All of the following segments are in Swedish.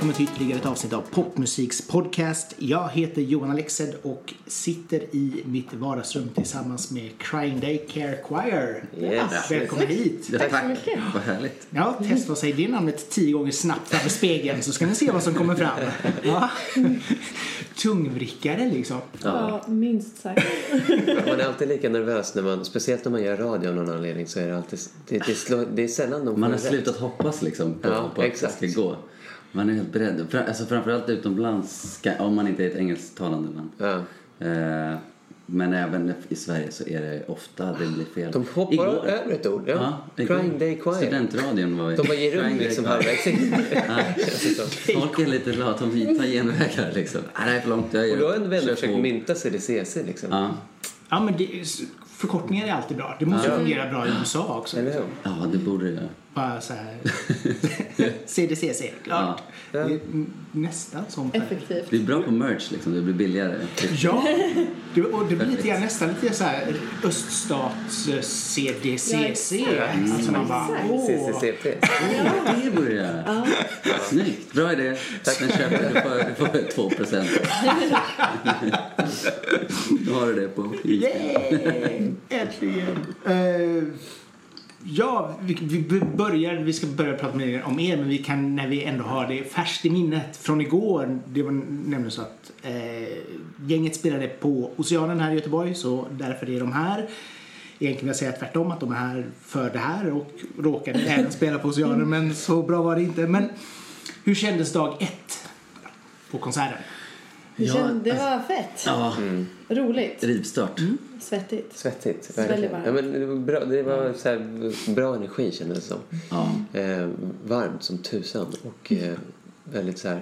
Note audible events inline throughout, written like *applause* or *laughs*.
Välkommen till ytterligare ett avsnitt av Popmusiks podcast. Jag heter Johan Alexed och sitter i mitt vardagsrum tillsammans med Crying Day Care Choir. Yes. Välkommen hit. Ja, Tack så tack. mycket. Vad härligt. Ja, testa att säga det namnet tio gånger snabbt framför spegeln så ska ni se vad som kommer fram. Ja. *laughs* Tungvrickare liksom. Ja, minst sagt. Man är alltid lika nervös, när man, speciellt när man gör radio av någon anledning. Så är det, alltid, det, det, slår, det är sällan de Man har rätt. slutat hoppas liksom på, Ja, på att exakt. det ska gå. Man är helt beredd. Fra, alltså framförallt utomlands, ska, om man inte är ett engelsktalande land. Ja. Eh, men även i Sverige så är det ofta det blir fel. De hoppar Igår- över ett ord. Ja. Ja. Crying Day Choir. Studentradion var vi. De bara ger upp liksom halvvägs in. *laughs* Det *laughs* som. Folk är lite lata, de tar genvägar liksom. Nej, det är för långt. Jag Och du har ändå försökt mynta CDCC liksom. Ja. Ja, men det, förkortningar är alltid bra. Det måste ju fungera bra i USA också. Eller hur? ja, det borde det göra. Bara så här. *laughs* CDCC, klart. Det är nästan som... Effektivt. Det är bra på merch liksom, det blir billigare. Ja, *laughs* det, och det blir lite grann, nästan lite så här öststats eh, CDCC. Ja, exakt. alltså man bara, åh. CCCP. *laughs* Det borde det göra. Snyggt. Bra idé. Tack. Den köper du får, du får 2 procent. Då har du det på. Yay! Äntligen! Ja, vi, vi börjar, vi ska börja prata mer om er, men vi kan när vi ändå har det färskt i minnet från igår. Det var nämligen så att eh, gänget spelade på Oceanen här i Göteborg, så därför är de här. Egentligen vill jag säga tvärtom, att de är här för det här och råkade *laughs* även spela på Oceanen, men så bra var det inte. Men hur kändes dag ett på konserten? Det, Ja, känd, det alltså- var fett. Ja, Roligt. rivstart. Svettigt. Svettigt. Väldigt Verkligen. varmt. Ja, men det var bra, det var så här, bra energi kändes det som. Ja. Eh, varmt som tusan och eh, väldigt så här...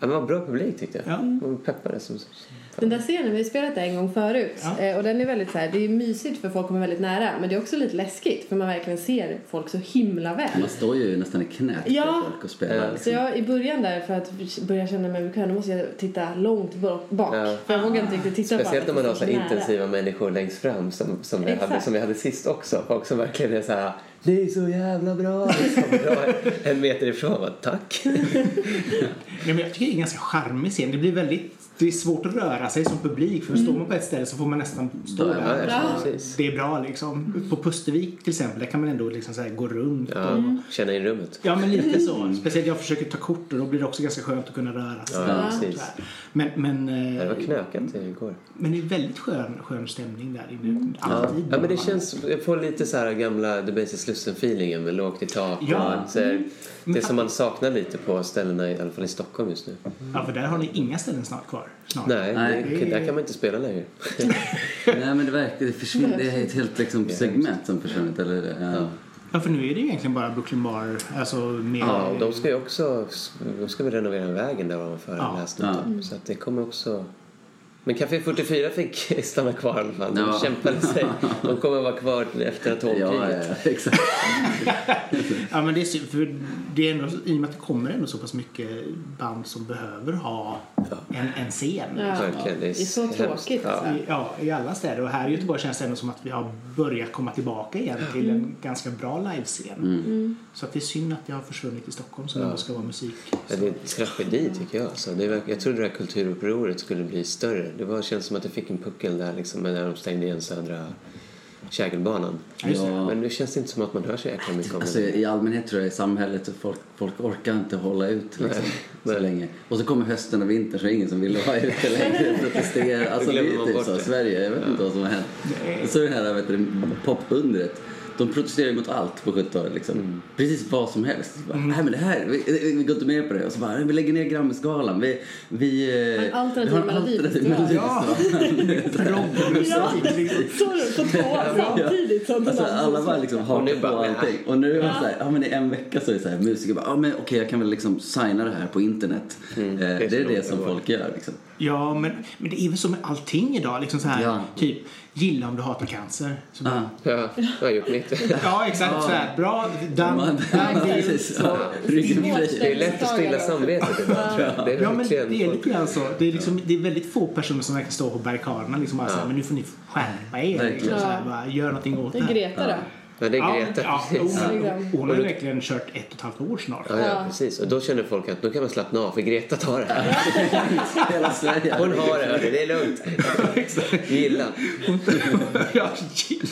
Ja, det var bra publik tyckte jag. Ja. De peppade som... som Den där scenen, vi har spelat där en gång förut. Ja. Eh, Och den är väldigt så här, det är mysigt för folk kommer väldigt nära. Men det är också lite läskigt för man verkligen ser folk så himla väl. Man står ju nästan i knät på Ja. folk och spelar. Ja. Så Liksom. jag i början där för att börja känna mig bekväm, då måste jag titta långt bak. Ja. För jag vågar inte riktigt titta Speciellt bak. man har så nära. intensiva människor längst fram som, som, vi hade, som vi hade sist också. Folk som verkligen är så här det är så jävla bra! Liksom, bra en meter ifrån. Bara, Tack! Ja, men jag tycker det är en ganska charmig scen. Det blir väldigt det är svårt att röra sig som publik för står man på ett ställe så får man nästan stå där. Ja, Ja. Det är bra liksom. På Pustervik till exempel, där kan man ändå liksom så gå runt. Ja, Och, känna in rummet. ja men lite så. Speciellt jag försöker ta kort och då blir det också ganska skönt att kunna röra sig. Ja, här. Men, men, Ja, Det var eh, knökat igår. men det är väldigt skön, skön stämning där inne. Ja. Alltid. ja, men det känns... Jag får lite så här gamla The Basic Slussen-feelingen med lågt i tak. Ja. Och här, det som man saknar lite på ställena, i alla fall i Stockholm just nu. Ja, för där har ni inga ställen snart kvar. Snart. Nej, Nej. Det, där kan man inte spela längre. *laughs* Nej men det verkar, det försvinner, det är ett helt liksom, segment som försvunnit. Eller, ja. Ja, för nu är det ju egentligen bara Brooklyn Bar, alltså med... Ja, och de ska ju också... De ska väl renovera vägen där ovanför, Ja. ja. Så att det kommer också... Men Café 44 fick *laughs* stanna kvar i alla fall. De Ja. kämpade sig. *laughs* De kommer vara kvar efter Ja, atomkriget. ja, ja, exakt. *laughs* Ja, men det är synd, för det är ändå, i och med att det kommer ändå så pass mycket band som behöver ha en, en scen. Ja. Verkligen. Det är så hemskt. tråkigt, Ja. I, ja, i alla städer. Och här i Göteborg känns det ändå som att vi har börjat komma tillbaka igen till en ganska bra livescen. Så att det är synd att det har försvunnit i Stockholm som ändå ska vara musik. Ja, det är en tragedi tycker jag. Alltså, det var, jag trodde det här kulturupproret skulle bli större. Det var, känns som att det fick en puckel där liksom, när de stängde igen södra kägelbanan. Ja. Men nu känns det inte som att man hör så jäkla mycket om Alltså, det. I allmänhet tror jag i samhället att folk, folk orkar inte hålla ut liksom, Nej. så länge. Och så kommer hösten och vintern så är det ingen som vill vara ute längre och *laughs* protestera. Alltså, det är typ så. det. Sverige, jag vet inte vad som har hänt. Så det här vet du, popundret. De protesterar mot allt på 70-talet. Liksom. Precis vad som helst. Bara, Nej, men det här, vi, vi går inte med på det. Och så bara, vi lägger ner Grammisgalan. Vi, vi, eh, En alternativ vi har en alternativ melodifestival. melodifestival. *laughs* Rockmusik. Du på två samtidigt som Alltså alla bara liksom hakar på allting. Och nu är det så här, ja men i en vecka så är det så här, musiker bara, ja men okej jag kan väl liksom signa det här på internet. Mm, eh, det är det det som folk gör liksom. Ja, men, men det är väl så med allting idag. Liksom så här, Ja. typ, gilla om du hatar cancer. Så bara, Ja. Ja, jag har gjort mitt. *laughs* Ja, exakt. Så här, bra, done. Done deal. precis. Ja, ryggen Svårt fri. Det är lätt att stilla samvetet ibland. Det är Ja, men det verkligen... är lite grann så. Det är, liksom, det är väldigt få personer som verkar stå på barrikaderna. Liksom bara så här, men nu får ni skärpa er. Liksom, Verkligen. så här, bara, gör någonting åt Det det är här. Greta då. Ja, det är Ja, Greta, ja, precis. hon, Ja. hon har ju verkligen kört ett och ett halvt år snart. Ja, ja, Ja. precis. Och då känner folk att nu kan man slappna av för Greta tar det här. *laughs* Hela Sverige. Hon har det. Det är lugnt. Gilla. *laughs* ja, gilla.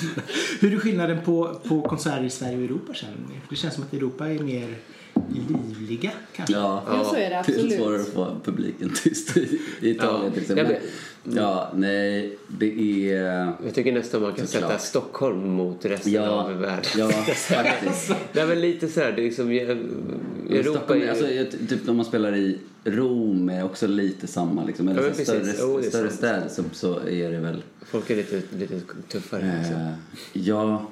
Hur är skillnaden på, på konserter i Sverige och Europa känner ni? Det känns som att Europa är mer livliga kanske. Ja, Ja, så är det det är absolut. svårare att få publiken tyst i i Italien Ja. till exempel. Ja, nej, det är... Jag tycker nästan man kan sätta Stockholm mot resten Ja, av världen. ja, *laughs* faktiskt. Det är väl lite så här, det är liksom, Europa är... alltså, typ när man spelar i Rom är också lite samma liksom. Eller Ja, större, är större städer så, så är det väl... Folk är lite, lite tuffare. Liksom. Eh, ja,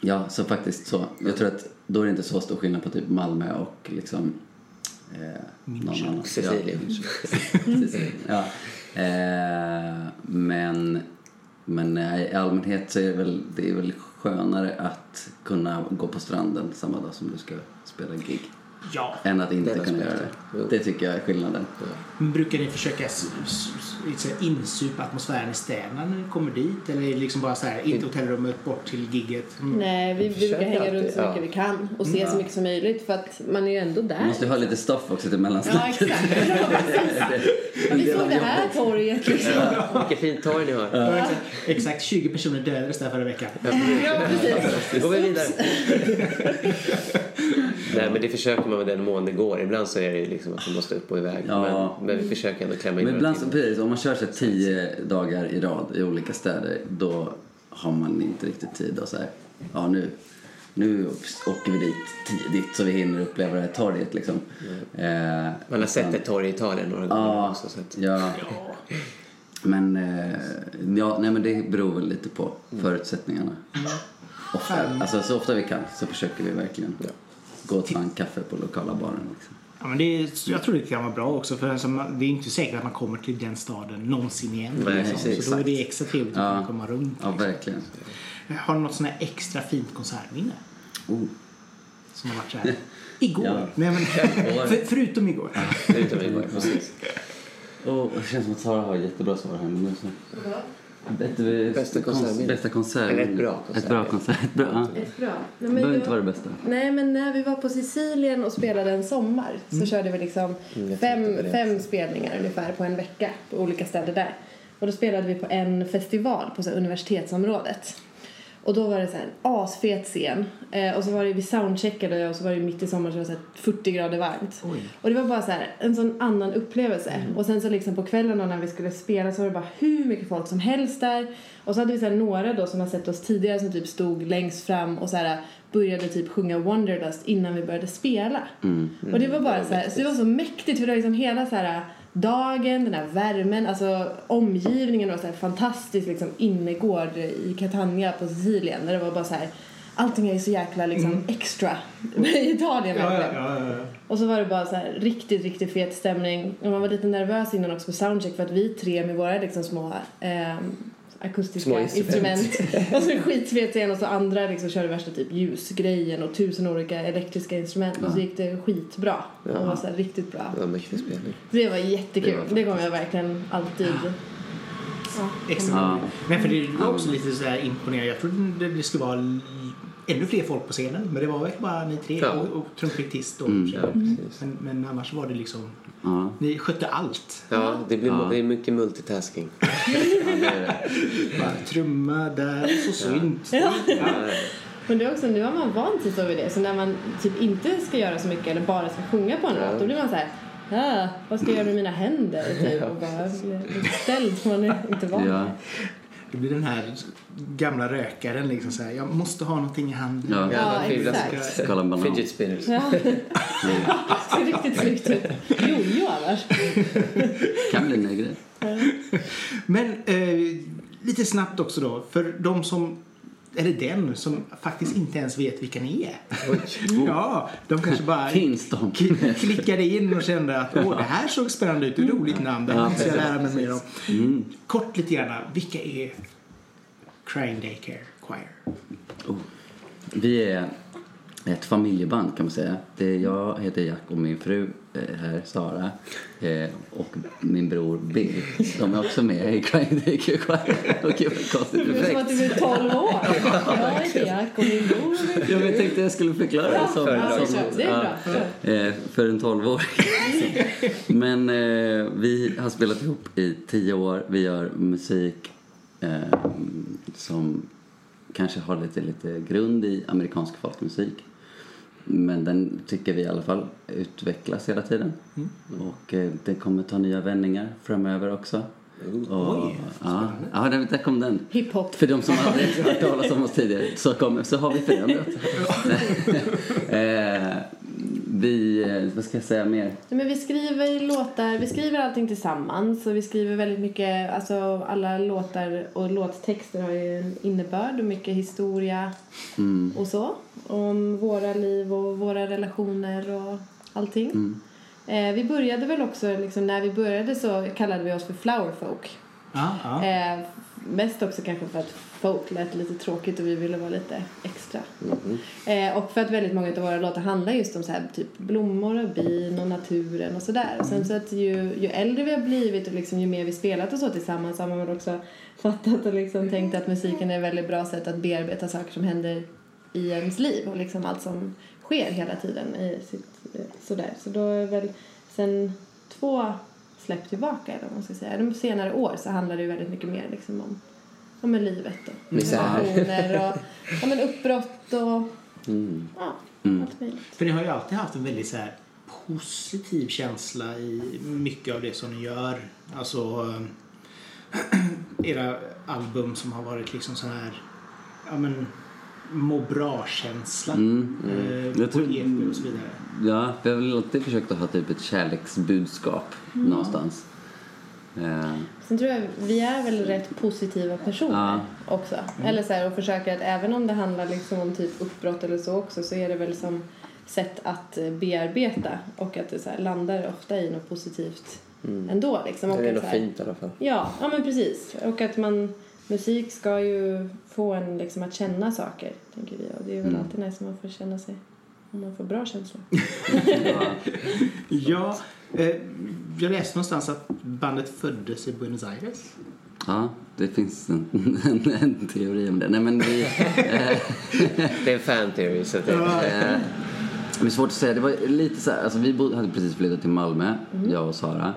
ja, så faktiskt så. Jag tror att då är det inte så stor skillnad på typ Malmö och liksom... Eh, någon annan. Sicilien. Ja, *laughs* ja. Eh, men men nej, i allmänhet så är det väl, det är väl skönare att kunna gå på stranden samma dag som du ska spela gig. Ja. Än att inte kunna göra det. Det tycker jag är skillnaden. Men brukar ni försöka här insupa atmosfären i städerna när ni kommer dit? Eller är det liksom bara så här, inte hotellrummet, bort till gigget? Mm. Nej, vi, vi brukar Försöker hänga runt så mycket ja. vi kan och se så mycket som möjligt för att man är ju ändå där. Du måste ju ha lite stoff också till Ja, mellansnacket. exakt. *laughs* Ja. Ja, vi såg det här torget liksom. Vilket fint torg ni har. Ja, exakt, exakt 20 personer dödades där förra veckan. Ja, precis. Då går vi vidare. Nej, men det försöker man med den mån det går. Ibland så är det liksom att man måste upp och iväg. Ja. Men, men vi försöker ändå klämma in Men ibland precis, om man kör så här tio dagar i rad i olika städer då har man inte riktigt tid att säga ja nu, nu åker vi dit tidigt så vi hinner uppleva det här torget liksom. Eh, Man har sett ett torg i Italien några gånger Ja, också. Så att, ja. Men, eh, ja, nej, men det beror väl lite på förutsättningarna. Ofta, alltså, så ofta vi kan så försöker vi verkligen gå och ta en kaffe på lokala baren. Liksom. Ja, men det är, jag tror det kan vara bra också för alltså, det är inte säkert att man kommer till den staden någonsin igen. Nej, liksom. precis. så då är det extra trevligt att Ja. komma runt. Ja, verkligen. Har du något sånt här extra fint konsertminne Oh. som har varit så här? Igår? Ja. Nej, men, för, förutom igår. förutom igår. Precis. Oh, det känns som att Sara har jättebra svar här. Men nu så. Bättre, Bästa konsertminne. Bästa konsert. Eller ett bra konsert. Ett bra konsert. Ett bra, ja. Ett bra. Nej, Det men behöver inte vara det bästa. Nej, men när vi var på Sicilien och spelade en sommar så körde vi liksom Mm, fem, fem spelningar ungefär på en vecka på olika städer där. Och då spelade vi på en festival på så universitetsområdet. Och då var det så här en asfet scen. Eh, och så var det, vi soundcheckade och så var det mitt i sommaren så var det så här 40 grader varmt. Oj. Och det var bara så här en sån annan upplevelse. Mm. Och sen så liksom på kvällen då när vi skulle spela så var det bara hur mycket folk som helst där. Och så hade vi så några då som har sett oss tidigare som typ stod längst fram och så här började typ sjunga Wonderlust innan vi började spela. Mm. Och det var bara så här, så det var så mäktigt för det var liksom hela så här dagen, den här värmen, alltså omgivningen var så här fantastisk liksom innergård i Catania på Sicilien där det var bara så här allting är så jäkla liksom extra *laughs* i Italien Ja, ja, ja. Och så var det bara så här riktigt, riktigt fet stämning. Och man var lite nervös innan också på soundcheck för att vi tre med våra liksom små ehm, akustiska Små instrument. instrument. och så skitsvet igen och så andra liksom körde värsta typ ljusgrejen och tusen olika elektriska instrument. Och så gick det skitbra. Och Ja. var så här riktigt bra. Det var en mäktig spelning. Det var jättekul. Det var Det, kommer jag verkligen alltid... Ja. Extra Ja. Men för det var också lite så här imponerande. Jag trodde det skulle vara ännu fler folk på scenen. Men det var verkligen bara ni tre Ja. och, och trumpetist. Och, Mm. Ja, men, men annars var det liksom... Ja, Ni skötte allt. Ja, det, blir, Ja. det är mycket multitasking. *laughs* ja, det är det. Bara trumma där, så synt. Ja. Ja. Men det är också, nu har man vant sig så vid det. Så när man typ inte ska göra så mycket eller bara ska sjunga på en låt, då blir man så här Ah, vad ska jag göra med mina händer? *laughs* Typ, och bara ställd som man är inte van Ja. Det blir den här gamla rökaren liksom så här. Jag måste ha någonting i handen. Ja. Ja, exakt. Banan. Fidget spinners. Ja. *laughs* det ser riktigt snyggt ut. Jojo annars. Kan bli en grej. Men eh, lite snabbt också då. För de som eller den, som faktiskt inte ens vet vilka ni är. *laughs* Ja, de kanske bara *laughs* klickade in och kände att Åh, det här såg spännande ut, det är ett roligt namn, det här måste jag lära mig mer om. Mm. Kort lite grann, vilka är Crying Daycare Choir? Oh. Vi är ett familjeband kan man säga. Det är jag heter Jack och min fru här, Sara, eh, och min bror Bill. De är också med i Crying Daycare Choir. Och gud vad konstigt Det är som att du är 12 år. Jag heter Jack och min bror är Ja, jag tänkte jag skulle förklara det som, Ja, som det är bra. Eh, för en 12-åring. *laughs* Men eh, vi har spelat ihop i tio år. Vi gör musik eh, som kanske har lite, lite grund i amerikansk folkmusik. Men den tycker vi i alla fall utvecklas hela tiden. Och eh, det kommer ta nya vändningar framöver också. Och, Oj, ja, ja, där, där kom den. Hiphop. För de som aldrig har hört talas om oss tidigare så, kommer, så har vi förändrat. *laughs* eh, vi, eh, vad ska jag säga mer? Nej, Men vi skriver låtar, vi skriver allting tillsammans och vi skriver väldigt mycket, alltså alla låtar och låttexter har ju en innebörd och mycket historia och så. Om våra liv och våra relationer och allting. Eh, vi började väl också, liksom, när vi började så kallade vi oss för Flower Folk. Ja, ja. Eh, mest också kanske för att folk lät lite tråkigt och vi ville vara lite extra. Eh, och för att väldigt många av våra låtar handlar just om så här, typ blommor och bin och naturen och sådär. Och sen så att ju, ju äldre vi har blivit och liksom, ju mer vi spelat och så tillsammans har man också *laughs* fattat och liksom tänkt att musiken är ett väldigt bra sätt att bearbeta saker som händer i ens liv och liksom allt som sker hela tiden i sitt, eh, sådär. Så då är väl sen två släpp tillbaka eller vad man ska säga, de senare år så handlar det ju väldigt mycket mer liksom om, om med livet och Misär. relationer och ja, men uppbrott och Mm. ja, allt möjligt. För ni har ju alltid haft en väldigt så här, positiv känsla i mycket av det som ni gör. Alltså eh, *clears throat* era album som har varit liksom så här, ja men må bra-känsla Mm. eh, Jag på tror- EP och så vidare. Ja, vi har väl alltid försökt att ha typ ett kärleksbudskap någonstans. Eh, Sen tror jag vi är väl rätt positiva personer Ja. också. Eller så här, och försöker att även om det handlar liksom om typ uppbrott eller så också så är det väl som sätt att eh, bearbeta och att det så här landar ofta i något positivt ändå liksom. Och Det är något här- fint i alla fall. Ja, ja men precis. Och att man, musik ska ju få en liksom att känna saker, tänker vi. Och det är väl alltid nice om man får känna sig, om man får bra känsla. *laughs* Ja, *laughs* eh, jag läste någonstans att bandet föddes i Buenos Aires. ja, det finns en, en, en teori om det. Nej, men vi, eh, Det är en fan theory. Så det, Eh, det är svårt att säga. Det var lite så här, alltså vi hade precis flyttat till Malmö, Mm. jag och Sara.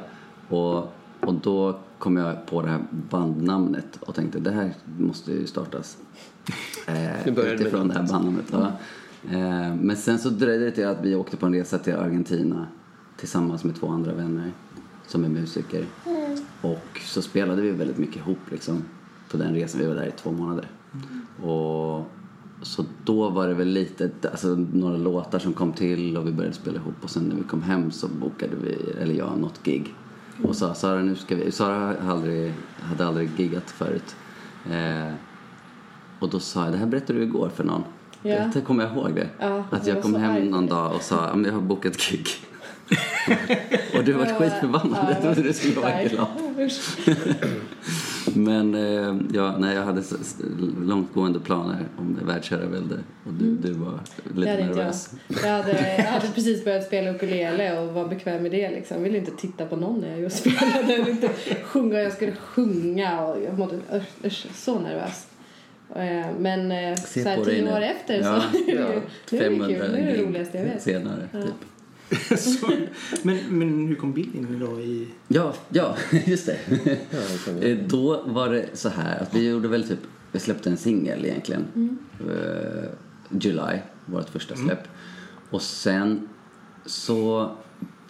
Och, och då kom jag på det här bandnamnet och tänkte det här måste ju startas. Eh, utifrån det här bandnamnet. Ja. Eh, men sen så dröjde det till att vi åkte på en resa till Argentina tillsammans med två andra vänner som är musiker. Mm. Och så spelade vi väldigt mycket ihop liksom på den resan. Vi var där i två månader. Och så då var det väl lite, alltså några låtar som kom till och vi började spela ihop och sen när vi kom hem så bokade vi, eller jag, något gig. Och sa Sara nu ska vi, Sara hade aldrig, hade aldrig giggat förut. Eh, och då sa jag, det här berättade du igår för någon. Ja. Det kommer jag ihåg det. Ja, att jag jag kom hem någon dag och sa, "Ja, men jag har bokat gig. Och du var Ja, skitförbannad. ja, jag trodde du skulle vara glad. *laughs* Men eh, ja, nej, jag hade långtgående planer om det världsherravälde och du, du var Mm. Det lite hade inte jag. nervös. Jag hade, jag hade precis börjat spela ukulele och var bekväm med det. Liksom. Jag ville inte titta på någon när jag spelade. Jag inte sjunga. Jag skulle sjunga och jag mådde usch, så nervös. Eh, Men eh, Se så här, tio nu. år efter Ja. så är det, ju- nu är det 500 kul. Nu är det det roligaste jag vet. senare, Ja. typ. *laughs* Så, men, men hur kom Bill in då i... Ja, ja, *laughs* just det. ja, Eh, Då var det så här att vi gjorde väl typ, vi släppte en singel egentligen. Eh, July, vårt första släpp. Och sen så,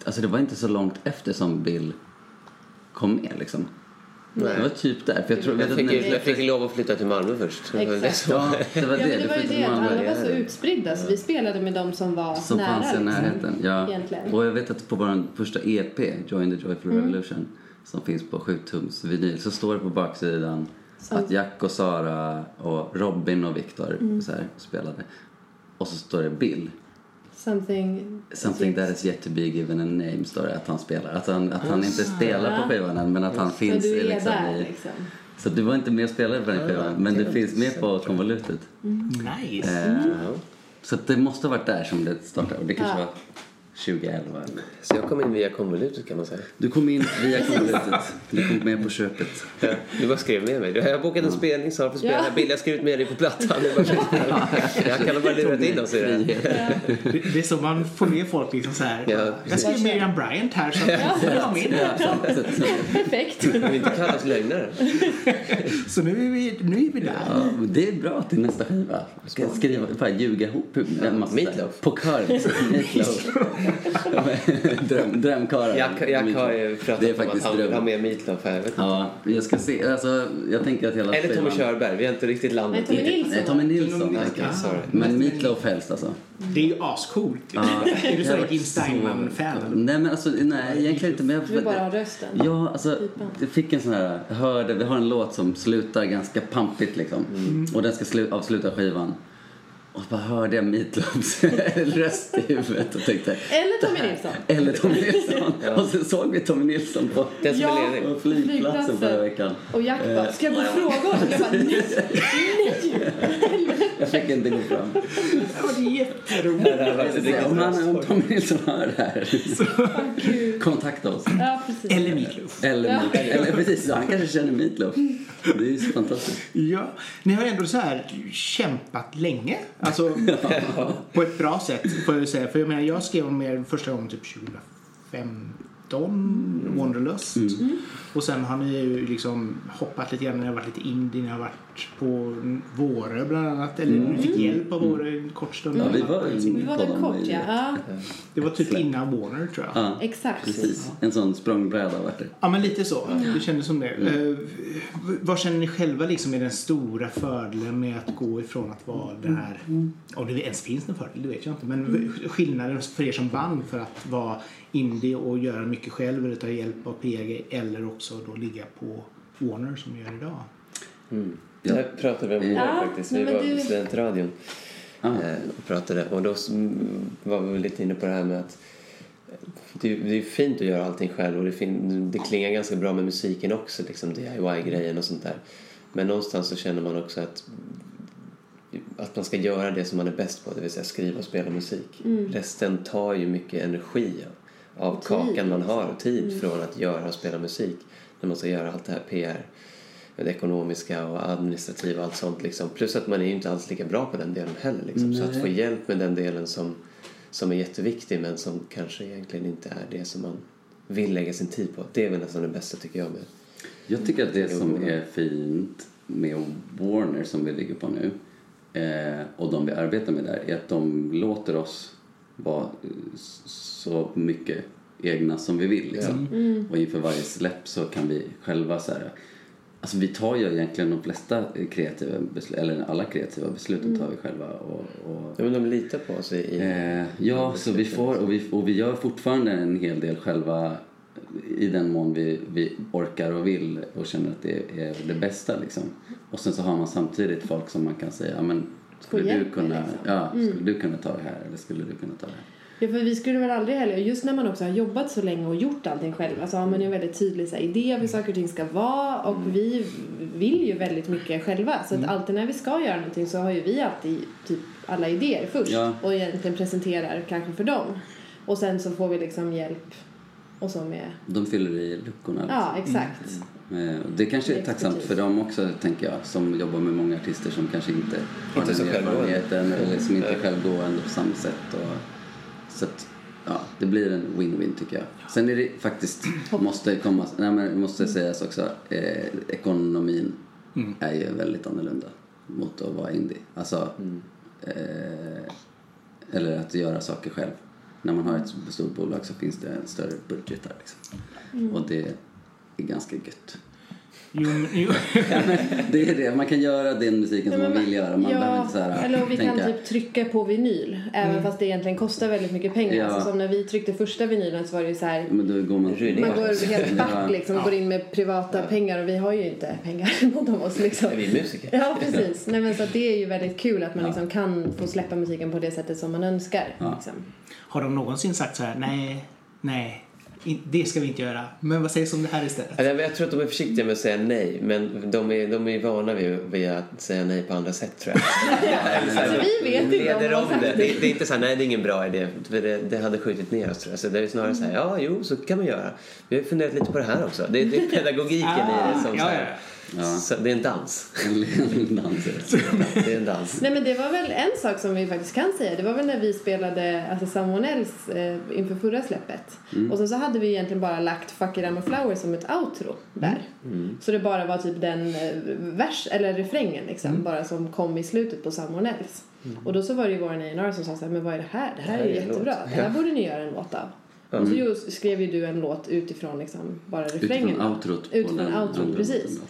alltså det var inte så långt efter som Bill kom med liksom. Nej. Det var typ där. För jag, tror, jag, fick, jag fick lov att flytta till Malmö först. Det var det Exakt. Ja, det var det. det ju det att alla var så utspridda så vi spelade med dem som var som nära. fanns i liksom. närheten. Ja. Egentligen. Och jag vet att på vår första EP, Join the Joyful Revolution, som finns på 7 tums vinyl, så står det på baksidan Att Jack och Sara och Robin och Viktor Mm. så spelade. Och så står det Bill. Something... Something that is yet to be given a name står det att han spelar. Att han, att han inte spelar Ja. på skivan än men att han Så finns du i, är liksom, där i... liksom. Så du var inte med och spelade på den skivan men du finns med på konvolutet. Nice. Eh, Ja. Så det måste ha varit där som det startade och det kanske Ja. var 2011. eller- Så jag kom in via konvolutet kan man säga. Du kom in via konvolutet. Du kom med på köpet. Ja, du bara skrev med mig. Jag har bokat en spelning, Sara får spela. Ja. Bill, jag har skrivit med dig på plattan. Det är bara jag kan ha bara lurat in oss i det här. Det, är så man får med folk liksom så här. Ja, jag skrev Miriam Bryant här så att jag med. Perfekt. Vi inte kallas lögnare. Så nu är vi, nu är vi där. Ja, det är bra till nästa skiva. Ska jag skriva, bara ljuga ihop en massa Meatloaf. På kör. Meatloaf. *laughs* Dröm, drömkarlar. Jack, Jack har ju pratat Det är om att faktiskt han dröm. vill ha med Meatloaf här. Ja, jag ska se. Alltså, jag tänker att hela Eller Tommy Körberg. Vi har inte riktigt landat Nej, Tommy det. Nej, Tommy Nilsson. Tommy Okej, sorry. Men Meatloaf helst alltså. Det är ju ascoolt. Ja. *laughs* Är du så här Jim Steinman-fan? Nej men alltså, nej egentligen inte. Men jag, Du bara rösten. Ja, alltså jag fick en sån här, hörde, vi har en låt som slutar ganska pampigt liksom. Och den ska slu, avsluta skivan. Och bara hörde jag Meatloafs *laughs* röst i huvudet och tänkte Eller Tommy Nilsson. eller Tommy Nilsson. *laughs* Och sen såg vi Tommy Nilsson på, Ja. på flygplatsen förra veckan. Och Jack bara, ska jag gå och *laughs* fråga honom? Nej, nej. Jag fick inte gå fram. Ja, det är jätteroligt. Om, han, om Tommy Nilsson hör det här, Gud. kontakta oss. Ja. Eller Meatloaf. Eller, Ja. eller precis, han kanske känner Meatloaf. Det är ju så fantastiskt. Ja, ni har ändå så här kämpat länge. Alltså, *laughs* på ett bra sätt får jag säga. För jag menar, jag skrev om er första gången typ 2015, Wanderlust. Och sen har ni ju liksom hoppat lite grann. Ni har varit lite indie, ni har varit på Vårö bland annat. Eller ni fick hjälp av Vårö en kort stund. Ja, vi var Vi var på väl dem kort, ja. ja. Det var typ innan Warner tror jag. Ja, Exakt. precis. En sån språngbräda vart det. Ja, men lite så. Det kändes som det. Eh, v- vad känner ni själva liksom är den stora fördelen med att gå ifrån att vara där? Om det ens finns en fördel, det vet jag inte. Men skillnaden för er som band för att vara indie och göra mycket själv eller ta hjälp av PG eller också då ligga på Warner som ni gör idag. Mm. Det pratade vi om igår Ja, faktiskt. Vi var på du- studentradion Ah. och pratade. Och då mm, var vi lite inne på det här med att eh, det, det är fint att göra allting själv och det, fin, det klingar ganska bra med musiken också, liksom DIY-grejen och sånt där. Men någonstans så känner man också att att man ska göra det som man är bäst på, det vill säga skriva och spela musik. Resten tar ju mycket energi av tid, kakan man har och tid från att göra och spela musik. När man ska göra allt det här PR, det ekonomiska och administrativa och allt sånt liksom. Plus att man är ju inte alls lika bra på den delen heller liksom. Så att få hjälp med den delen som, som är jätteviktig men som kanske egentligen inte är det som man vill lägga sin tid på. Det är väl nästan det bästa tycker jag med. Jag tycker att det som är fint med Warner som vi ligger på nu eh, och de vi arbetar med där är att de låter oss vara eh, så mycket egna som vi vill. Liksom. Och inför varje släpp så kan vi själva så här, Alltså vi tar ju egentligen de flesta kreativa beslut, eller alla kreativa besluten tar vi själva. Och, och, Ja, men de litar på oss i... Eh, ja, så vi får, och vi, och vi gör fortfarande en hel del själva i den mån vi, vi orkar och vill och känner att det är det bästa liksom. Och sen så har man samtidigt folk som man kan säga, ja men skulle du hjälp kunna, liksom. ja, skulle du kunna ta det här eller skulle du kunna ta det här? Ja, för vi skulle väl aldrig heller, just när man också har jobbat så länge och gjort allting själv, så har man ju en väldigt tydlig så här, idé av hur saker och ting ska vara och Mm. vi vill ju väldigt mycket själva. Så att alltid när vi ska göra någonting så har ju vi alltid typ alla idéer först Ja. och egentligen presenterar kanske för dem. Och sen så får vi liksom hjälp och så med, De fyller i luckorna. Liksom. ja exakt. Eh, och Det kanske är tacksamt för dem också, tänker jag, som jobbar med många artister som kanske inte har Inte den erfarenheten eller som inte är självgående på samma sätt. Och, så att, ja, det blir en win-win tycker jag. Sen är det faktiskt, måste komma, nej men måste sägas också, eh, ekonomin är ju väldigt annorlunda mot att vara indie. Alltså, eh, eller att göra saker själv. När man har ett stort bolag så finns det en större budget där liksom. Och det är ganska gött. Jo, jo. *laughs* Det är det, man kan göra den musiken som man vill göra. Man behöver ja, inte så här, eller vi kan tänka, typ trycka på vinyl. Även fast det egentligen kostar väldigt mycket pengar. Ja. Alltså, som när vi tryckte första vinylen så var det ju så här. Men då går man... Man går helt Ja. back liksom och går in med privata pengar och vi har ju inte pengar *laughs* någon av oss liksom. Är vi musiker? Ja precis. Nej, men så att det är ju väldigt kul att man liksom kan få släppa musiken på det sättet som man önskar. Ja. Liksom. Har de någonsin sagt så här, nej, nej, det ska vi inte göra. Men vad sägs om det här istället? Ja, Jag tror att de är försiktiga med att säga nej, men de är, de är vana vid, vid att säga nej på andra sätt tror jag. *laughs* Alltså, vi vet inte om om det. det. Det, det är inte så här, nej det är ingen bra idé, för det, det hade skjutit ner oss tror jag. Så det är snarare så här, ja jo så kan man göra. Vi har funderat lite på det här också. Det, det är pedagogiken i det som ja, så här, Ja. Så, det är en dans. *laughs* En dans är det. Det är en dans. Nej men det var väl en sak som vi faktiskt kan säga. Det var väl när vi spelade alltså Someone Else eh, inför förra släppet. Och sen så hade vi egentligen bara lagt Fuck It I'm a Flower som ett outro där. Så det bara var typ den eh, vers, eller refrängen liksom, bara som kom i slutet på Someone Else. Och då så var det ju våran A&R som sa så här, men vad är det här? Det här är ju är en jättebra. låt." Det här borde ni göra en låt av. Och så skrev ju du en låt utifrån liksom bara refrängen. Utifrån outrot. Utifrån outrot, precis.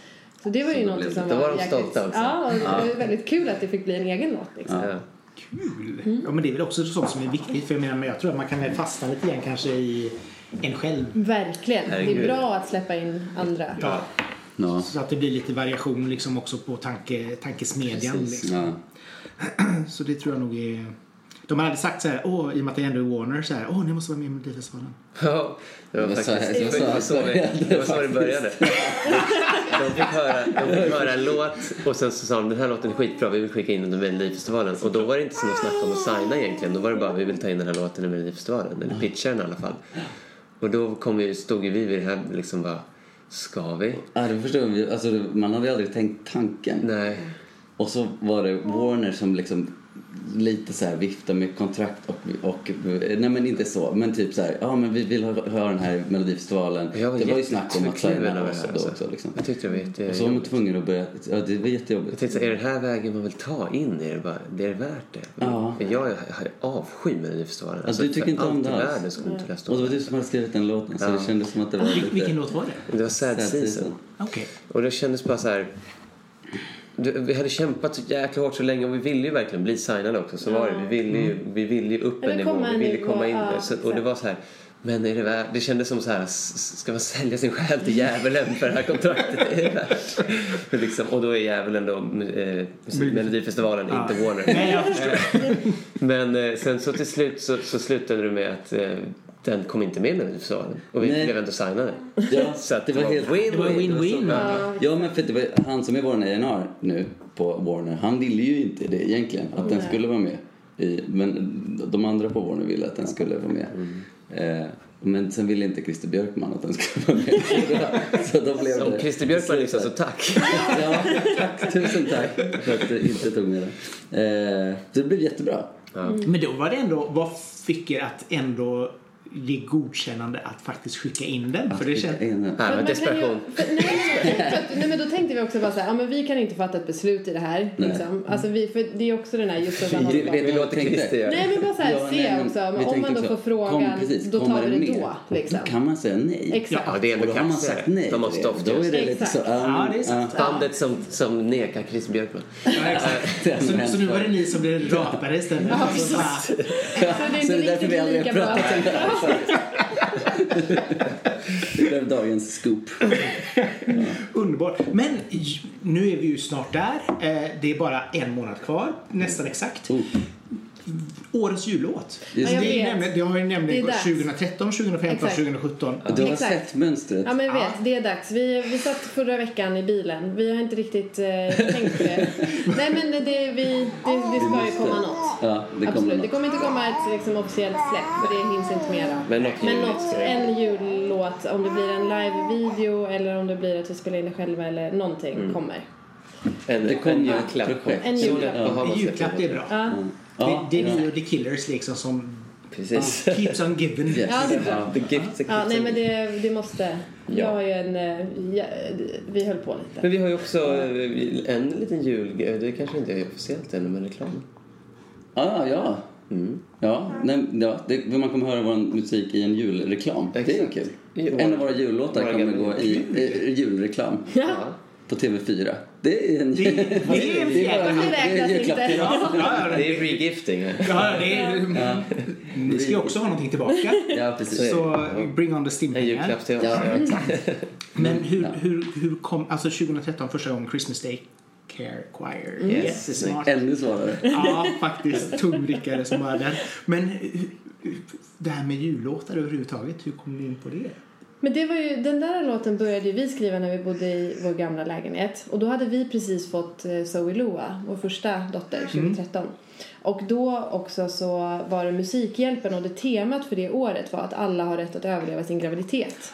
Så det var ju något som det- Då var de jäkligt- stolta också. Ja, och det var väldigt kul att det fick bli en egen låt liksom. Ja. Kul! Ja, men det är väl också sånt som är viktigt. För jag menar, men jag tror att man kan väl fastna lite grann kanske i en själv. Verkligen. Det Herregud. är bra att släppa in andra. Ja. Ja. Så att det blir lite variation liksom också på tanke, tankesmedjan. Liksom. Ja. *clears throat* Så det tror jag nog är... De hade sagt så här, åh, i och med att det ändå är Warner, så här, åh, ni måste vara med i Melodifestivalen. Ja, det var Det var faktiskt det det var *laughs* var det, det, var så det *laughs* började. *laughs* De fick, höra, de fick höra en låt och sen så sa de den här låten är skitbra, vi vill skicka in den i Melodifestivalen. Och då var det inte så något snack om att signa egentligen. Då var det bara vi vill ta in den här låten i Melodifestivalen, eller pitcha den i alla fall. Och då kom vi, stod ju vi vid det här liksom bara, ska vi? Ja, det förstår jag. Alltså, man hade aldrig tänkt tanken. Nej. Och så var det Warner som liksom lite så här vifta med kontrakt och, och nej men inte så men typ så här ja men vi vill ha, ha den här Melodifestivalen Jag var det var ju snack om att signa här, då alltså. också liksom. Jag tyckte det var jätte... och så var man tvungen att börja ja det var Jag jättejobbigt tänkte så, är det här vägen man vill ta in i det? Bara, det är värt det. Ja. Men jag har avsky Melodifestivalen. Alltså, du tycker för inte om allt det i alls? världen skulle inte och det var du som hade skrivit den låten så Ja. det kändes som att det var Vil- lite vilken låt var det? Det var Sad, Sad Season. Season. Okej. Och det kändes bara så här... Du, vi hade kämpat så jäkla hårt så länge och vi ville ju verkligen bli signade också. Så var det. Vi ville ju, vi ville ju upp en nivå. Vi ville nivå, komma in ja, där. Så, och det var så här... Men är det värt? Det kändes som så här, ska man sälja sin själ till djävulen för det här kontraktet? Är det värt? *laughs* Liksom, och då är djävulen då eh, Melodifestivalen, inte Warner. Nej, jag förstår. *laughs* Men eh, sen så till slut så, så slutade det med att eh, den kom inte med i Melodifestivalen. Och vi Nej. blev ändå signade. ja, Så det var helt win-win. Det var win-win. Ja, Ja, men för det var han som är vår A&R nu på Warner han ville ju inte det egentligen att den Nej. skulle vara med i, men de andra på Warner ville att den skulle vara med eh, men sen ville inte Christer Björkman att den skulle vara med *laughs* så då blev Om det Christer Björkman lyssnar så tack. Ja, tack. Tusen tack för att du inte tog med den. Eh, det blev jättebra. Men då var det ändå, vad fick er att ändå ge godkännande att faktiskt skicka in den? För det känns... En- Nej, men man kan desperation. Ju, för, nej, men, att, nej men då tänkte vi också bara så här, ja men vi kan inte fatta ett beslut i det här. Liksom. Alltså vi, för det är också den här just att man Det- det- låter Christer Nej men bara så här, Ja, se nej, men också. Men om man då får frågan, kom, precis, då tar vi den det med? då. Liksom. Då kan man säga nej. Exakt. Ja, det är Och ändå då har man sagt nej. De måste ofta det. Då är det lite så... um, Ja, det är sant. Bandet som, som nekar Christer Björkman. Ja, exakt. *laughs* Så, så nu var det ni som blev rapare istället? Ja, bara- Så det är inte det därför riktigt vi aldrig lika har bra. Det blev dagens scoop. *laughs* Underbart. Men nu är vi ju snart där. Eh, Det är bara en månad kvar, nästan exakt. Oh, Årets jullåt. Det, Ja, jag är nämligen, det har ju nämligen Det gått dags. 2013, 2015, Exakt. 2017. du har Exakt. sett mönstret. Ja men jag Ja. vet, det är dags. Vi, vi satt förra veckan i bilen. Vi har inte riktigt eh, tänkt på det. *laughs* Nej men det, det, vi, det, det ska ju komma något. Ja, det kommer Absolut. Det något. kommer inte komma ett liksom, officiellt släpp för det hinns inte mera. Men något Men något, det- en jullåt, om det blir en live-video eller om det blir att vi spelar in det själva eller någonting Mm. kommer. En, Det kommer en ju julklapp. En julklapp. En julklapp, det är bra. Ja, Ja, det, det är ni och The Killers liksom som Precis. keeps on giving. Yes. ja det är bra. The gift Ja, nej men det, det måste. Ja. Jag har ju en, eh, ja, vi höll på lite. Men vi har ju också eh, en liten jul... Det kanske inte är officiellt ännu, men reklam. Ah, ja, Ja, nej, ja det, man kommer höra vår musik i en julreklam. Det är Exakt. kul. En av våra jullåtar Våra kommer gamla gå i, i julreklam Ja. På TV4. Det är en... Det- det är en bara- *laughs* fjäder. det är Det julklapp. Ja, ja, Det är regifting. ja, det är, Ni ska ju också ha någonting tillbaka. Ja, precis. Så det. Så bring on the En stimpengar. julklapp till oss. Ja. Ja. Men hur, hur, hur kom, alltså 2013 första gången Christmas Day Care Choir. Yes. Jättesmart. Ännu svårare. Ja, faktiskt. Tungvrickare som bara den. Men hur- det här med jullåtar överhuvudtaget, hur kom ni in på det? Men det var ju, den där låten började vi skriva när vi bodde i vår gamla lägenhet. Och då hade vi precis fått eh, Zoe Loa, vår första dotter, 2013. Och då också så var det Musikhjälpen och det temat för det året var att alla har rätt att överleva sin graviditet.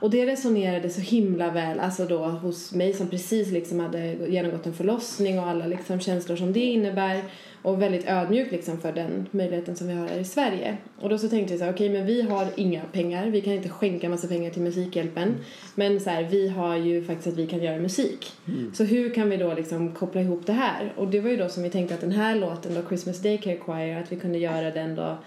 Och det resonerade så himla väl, alltså då hos mig som precis liksom hade genomgått en förlossning och alla liksom känslor som det innebär. Och väldigt ödmjuk liksom för den möjligheten som vi har här i Sverige. Och då så tänkte vi så här, okej men vi har inga pengar, vi kan inte skänka massa pengar till Musikhjälpen. Men så här, vi har ju faktiskt att vi kan göra musik. Så hur kan vi då liksom koppla ihop det här? Och det var ju då som vi tänkte att den här låten då, Christmas Day Care Choir, att vi kunde göra den då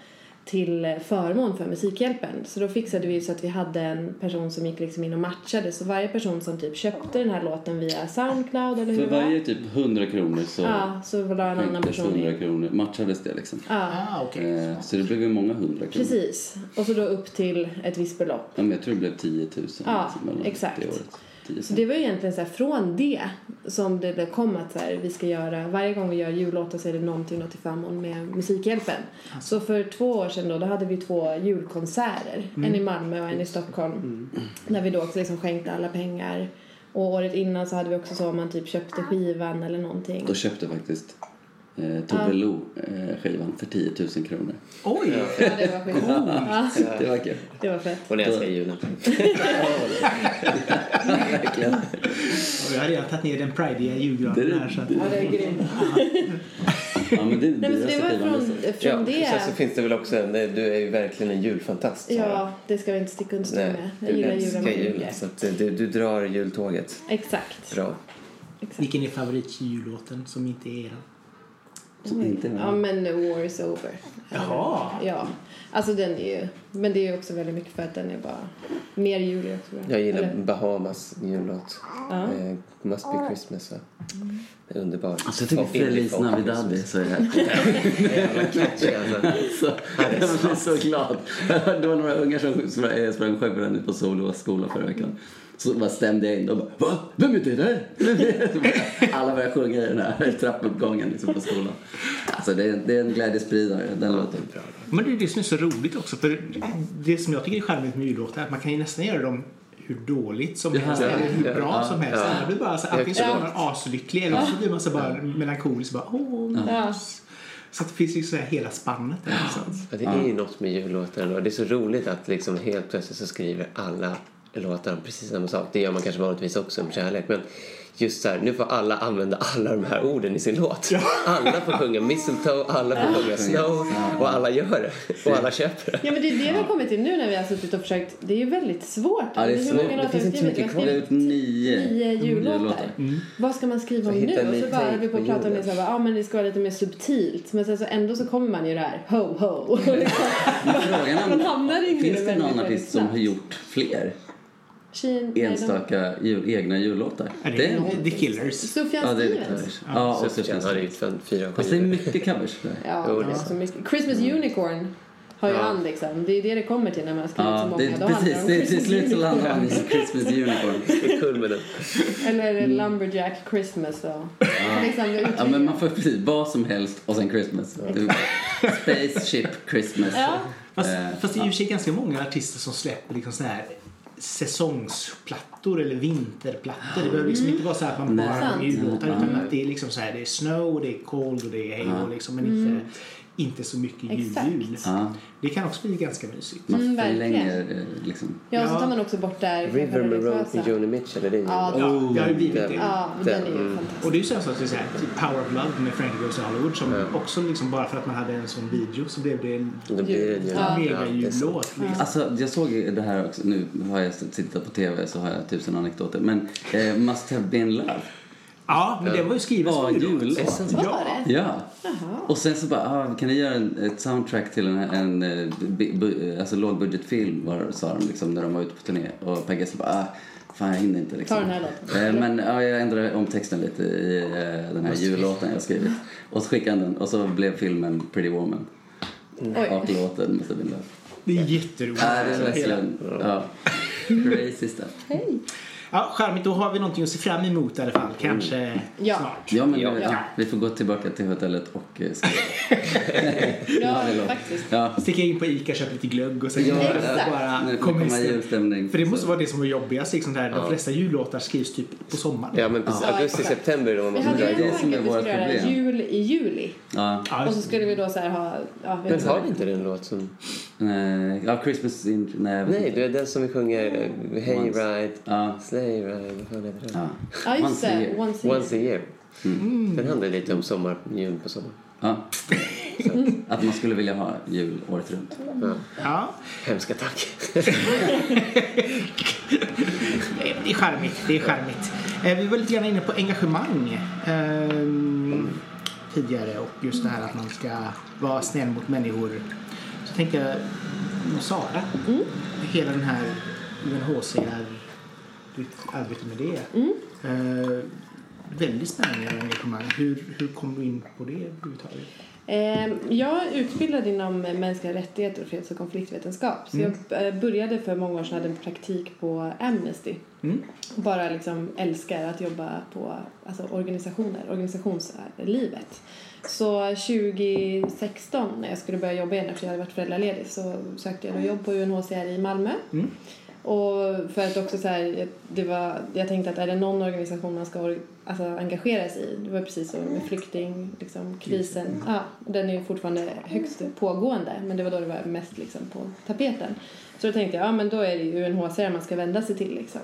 till förmån för Musikhjälpen. Så då fixade vi så att vi hade en person som gick liksom in och matchade. Så varje person som typ köpte den här låten via Soundcloud eller hur För varje typ 100 kronor så Ja, så la en annan person 100 in. kronor. Matchades det liksom. Ja, Ah, okej. Eh, Så det blev ju många hundra kronor. precis. Och så då upp till ett visst belopp. Ja, men jag tror det blev 10 000 Ja, liksom, exakt. det året. 10 Så det var ju egentligen så från det som det kom att så här, vi ska göra, varje gång vi gör jullåtar så är det någonting då till förmån med Musikhjälpen. Så för två år sedan då, då hade vi två julkonserter. En i Malmö och en i Stockholm. Där vi då också liksom skänkte alla pengar. Och året innan så hade vi också så man typ köpte skivan eller någonting. Då köpte faktiskt eh, Tobbe Lo eh, för 10 000 kronor. Oj! Ja, det var skit. Ja, Det var kul. det var fett. Hon älskar julen. Verkligen. Jag har redan tagit ner den prideiga Det julgranen är- här. Så att, Ja, det är grymt. Ja, men det Nej, men det var från, från Ja, det. sen så finns det väl också, en- du är ju verkligen en julfantast. Sara. Ja, det ska vi inte sticka under med. Jag du gillar julen. Så att eh, du, du drar jultåget. Exakt. Bra. Exakt. vilken är favoritjullåten som inte är er? Som inte Ja, men War is over. Jaha. Ja. Alltså den är ju... Men det är ju också väldigt mycket för att den är bara mer julig också. Jag gillar Eller- Bahamas jullåt. Ja. Eh, Must be Christmas. Va? Det är underbar. Alltså jag tycker Feliz Navidad är så. *laughs* *laughs* Jävla catchy alltså. Så, jag blev så glad. Det var några ungar som sprang, sprang på den på Solås skola förra veckan. Så bara stämde jag in och bara Va? Vem är det där? Vem är det?" Så bara, Alla började sjunga i den här *laughs* trappuppgången liksom på skolan. Alltså det är, det är en glädjespridare, den låten. Men det är det som är så roligt också. För det som jag tycker är charmigt med jullåtar är att man kan ju nästan göra dem hur dåligt som Ja, helst ja, eller hur ja, bra ja, som helst. ja. Alla blir bara så, antingen så Ja. blir man aslycklig eller så blir man så bara melankolisk. Bara, Åh, Ja. Så att det finns ju så här hela spannet där någonstans. Ja, det är ju något med jullåtar och det är så roligt att liksom helt plötsligt så skriver alla låtar om precis samma sak. Det gör man kanske vanligtvis också om kärlek men just så här, nu får alla använda alla de här orden i sin låt. Alla får sjunga mistletoe, alla får sjunga snow och alla gör det och alla köper det. Ja men det är det vi har kommit till nu när vi har suttit och försökt. Det är ju väldigt svårt. Ja, det är Hur svårt. många Det låtar finns inte vi så mycket har Det ut nio, nio jullåtar. Mm. Vad ska man skriva om nu? Och så bara vi på att prata om det så här, ja men det ska vara lite mer subtilt. Men sen så ändå så kommer man ju det här ho ho. Man är hamnar i finns det någon artist som har gjort fler Sheen, enstaka jul, egna jullåtar? Är det är The Killers. Sufjan Ja, det är Stevens. covers. Ja, och så Sufjan känns har fyra Fast det är mycket covers. där. Ja, Jo, det är så mycket. Christmas Unicorn har ju Ja. han liksom. Det är det det kommer till när man har skrivit så Ja, många. det, Då handlar precis. om Det, till Christmas slut så Unicorn. landar han i Christmas Unicorn. Är kulmen. Eller Lumberjack Christmas då. *laughs* Liksom, det Ja, men man får precis vad som helst och sen Christmas. *laughs* Spaceship Christmas. Ja. Fast, Eh, fast det är ju i sig ganska många artister som släpper liksom så här säsongsplattor eller vinterplattor. Det behöver liksom inte vara så här att man bara har Sant. jullåtar utan att det är liksom så här, det är snow, det är cold och det är hail liksom, men inte, inte så mycket jul. Exakt. Ja, Det kan också bli ganska mysigt. man Mm, förlänger eh, liksom. Ja, och så Ja. tar man också bort där River det Maroon med Joni Mitchell, är det Ja? Ja, det har ju blivit det. Ja, den är ju Mm. fantastisk. Och det är ju så att det är så här, typ Power of Love med Frankie Goes to Hollywood som Ja. också liksom bara för att man hade en sån video så blev det en Då blir det en jul. Ja. mega det är sant. jullåt. Liksom. Alltså, jag såg det här också. Nu har jag tittat på TV så har jag tusen anekdoter. Men eh, Must have been love. Ja, men det var ju skrivet som en jullåt. jullåt. Var Ja. det? Ja. Jaha. Och sen så bara, ah, kan ni göra en, ett soundtrack till en, en eh, bu, alltså lågbudgetfilm, var, sa de liksom, när de var ute på turné. Och Per Gessle bara, ah, fan jag hinner inte liksom. Ta den här låten. Eh, Men ja, jag ändrade om texten lite i eh, den här jullåten jag skrivit. Och så skickade han den och så blev filmen Pretty Woman. Oj. Och låten måste bli love. Det är jätteroligt. Ja, det är verkligen, ja. Crazy stuff. Hej. Ja, charmigt. Då har vi någonting att se fram emot i alla fall. Kanske Ja. snart. Ja, men Ja. ja. vi får gå tillbaka till hotellet och eh, skriva. *laughs* Ja, faktiskt. Ja. Sticka in på Ica, köpa lite glögg och sen Ja, bara komma i stämning. julstämning. För det måste vara det som är jobbigast. Liksom där. De flesta jullåtar skrivs typ på sommaren. Ja, men precis. Ja. Augusti, september då man Vi hade ju det en tanke att vi skulle göra jul i juli. Ja. Ja, Och så skulle vi då så här ha... Ja, Men har vi inte den låt som... Nej, ja, Christmas in... Nej, Nej, det är den som vi sjunger eh, Hey. Ride, Vad fan heter den? Ja. Ja, just Once a det. year. Once a year. Once a year. Den handlar lite om sommar, jul på sommar. ja. *laughs* *laughs* Att man skulle vilja ha jul året runt. Ja. ja. Hemska tack. Det är charmigt. Det är charmigt. Eh, Vi var lite grann inne på engagemang ehm, tidigare och just det här att man ska vara snäll mot människor. Så tänkte jag, Sara, hela den här UNHCR, ditt arbete med det. Eh, väldigt spännande engagemang. Hur, hur kom du in på det överhuvudtaget? Ehm, Jag är utbildad inom mänskliga rättigheter och freds och konfliktvetenskap. Så jag eh, började för många år sedan, hade en praktik på Amnesty. Mm. Bara liksom älskar att jobba på alltså organisationer, organisationslivet. Så 2016 när jag skulle börja jobba igen efter jag hade varit föräldraledig så sökte jag då jobb på UNHCR i Malmö. Mm. Och för att också så här, det var, jag tänkte att är det någon organisation man ska alltså, engagera sig i, det var precis så med flykting, liksom, krisen, ja, den är ju fortfarande högst pågående men det var då det var mest liksom, på tapeten. Så då tänkte jag, ja men då är det ju UNHCR man ska vända sig till liksom.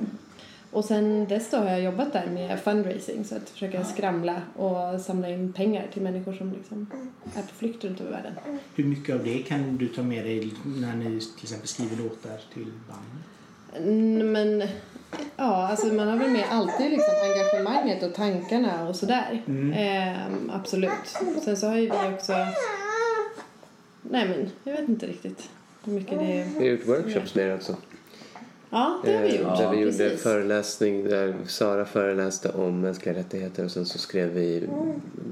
Och sen dess då har jag jobbat där med fundraising, så att försöka skramla och samla in pengar till människor som liksom är på flykt runt över världen. Hur mycket av det kan du ta med dig när ni till exempel skriver låtar till band? Mm, Men ja, alltså man har väl med alltid liksom engagemanget och tankarna och sådär. Ehm, absolut. Sen så har ju vi också... Nej men, jag vet inte riktigt hur mycket det är. Vi har gjort workshops med er också. Ja, det har vi Eh, gjort. Där vi gjorde Precis. föreläsning där Sara föreläste om mänskliga rättigheter och sen så skrev vi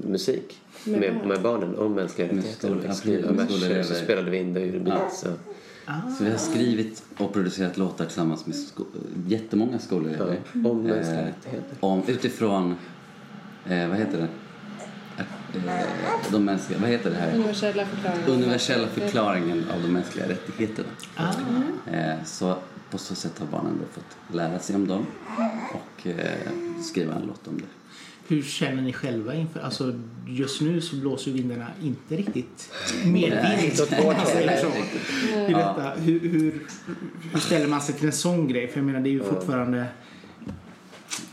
musik Med med, barn. med barnen om mänskliga rättigheter. skol- Och verser så spelade vi in det och gjorde beats. Så. Så vi har skrivit och producerat låtar tillsammans med sko- jättemånga skolelever. Ja, om mänskliga Eh, rättigheter. Om, utifrån, eh, vad heter det? Eh, de mänskliga, vad heter det här? Universella förklaringar. Universella förklaringen av de mänskliga rättigheterna. Ah. Eh, så på så sätt har barnen då fått lära sig om dem och eh, skriva en låt om det. Hur känner ni själva inför, alltså just nu så blåser vindarna inte riktigt medvind. Åt vårt håll. säger så. I detta. Hur, hur, hur ställer man sig till en sån grej? För jag menar det är ju fortfarande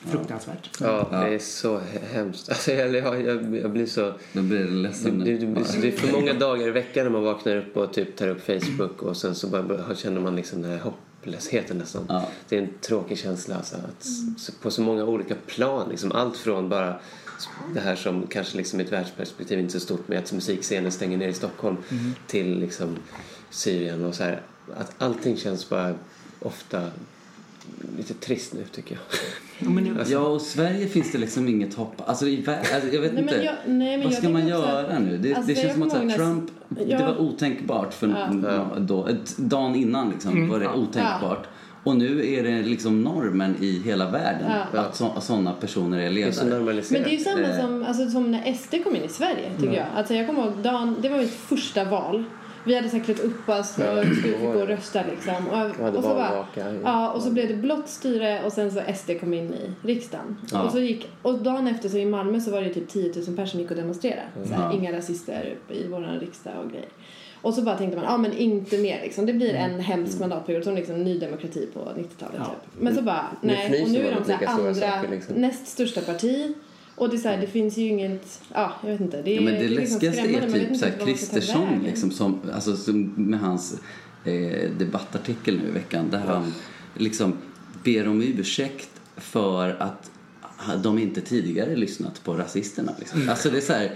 fruktansvärt. Ja, det är så he- hemskt. Alltså, jag, jag, jag, blir så... Då blir det Det, ledsen det, det, det är för många dagar i veckan när man vaknar upp och typ tar upp Facebook och sen så bara, känner man liksom den här hopplösheten nästan. Ja. Det är en tråkig känsla alltså, att, s- på så många olika plan. Liksom, allt från bara det här som kanske liksom i ett världsperspektiv inte är så stort med att musikscenen stänger ner i Stockholm till liksom Syrien och så här. Att allting känns bara ofta lite trist nu tycker jag. Ja, men, Ja, och Sverige finns det liksom inget hopp. Alltså, i, alltså jag vet Nej, men inte. jag- nej, men Vad jag ska man göra att- nu? Det, alltså, det känns som jag att här, Trump, när- det Ja. var otänkbart för Ja. då, ett, dagen innan liksom, var det otänkbart. Och nu är det liksom normen i hela världen Ja. att så, sådana personer är Det är så ledare. Men det är ju samma Eh. som, alltså, som när SD kom in i Sverige, tycker jag. Alltså, jag kommer ihåg, dagen, det var mitt första val. Vi hade säkert upp oss och skulle gå och rösta liksom. Och, och så bara, ja, och så blev det blått styre och sen så SD kom in i riksdagen. Ja. Och, så gick, och dagen efter så i Malmö så var det typ 10 000 personer som gick och demonstrerade. Så här, Ja. Inga rasister i vår riksdag och grejer. Och så bara tänkte man, ja men inte mer liksom. Det blir en hemsk mandatperiod som liksom ny demokrati på 90-talet Ja. typ. Men så bara, nej. Och nu är de så andra, saker, liksom. näst största parti. Och det är så här, det finns ju inget, ja jag vet inte. Det är, Ja, men det är liksom läskigaste skrämmande, är typ så här, Kristersson liksom, som, alltså, som med hans eh, debattartikel nu i veckan där han liksom ber om ursäkt för att de inte tidigare lyssnat på rasisterna. Liksom. Alltså det är så här,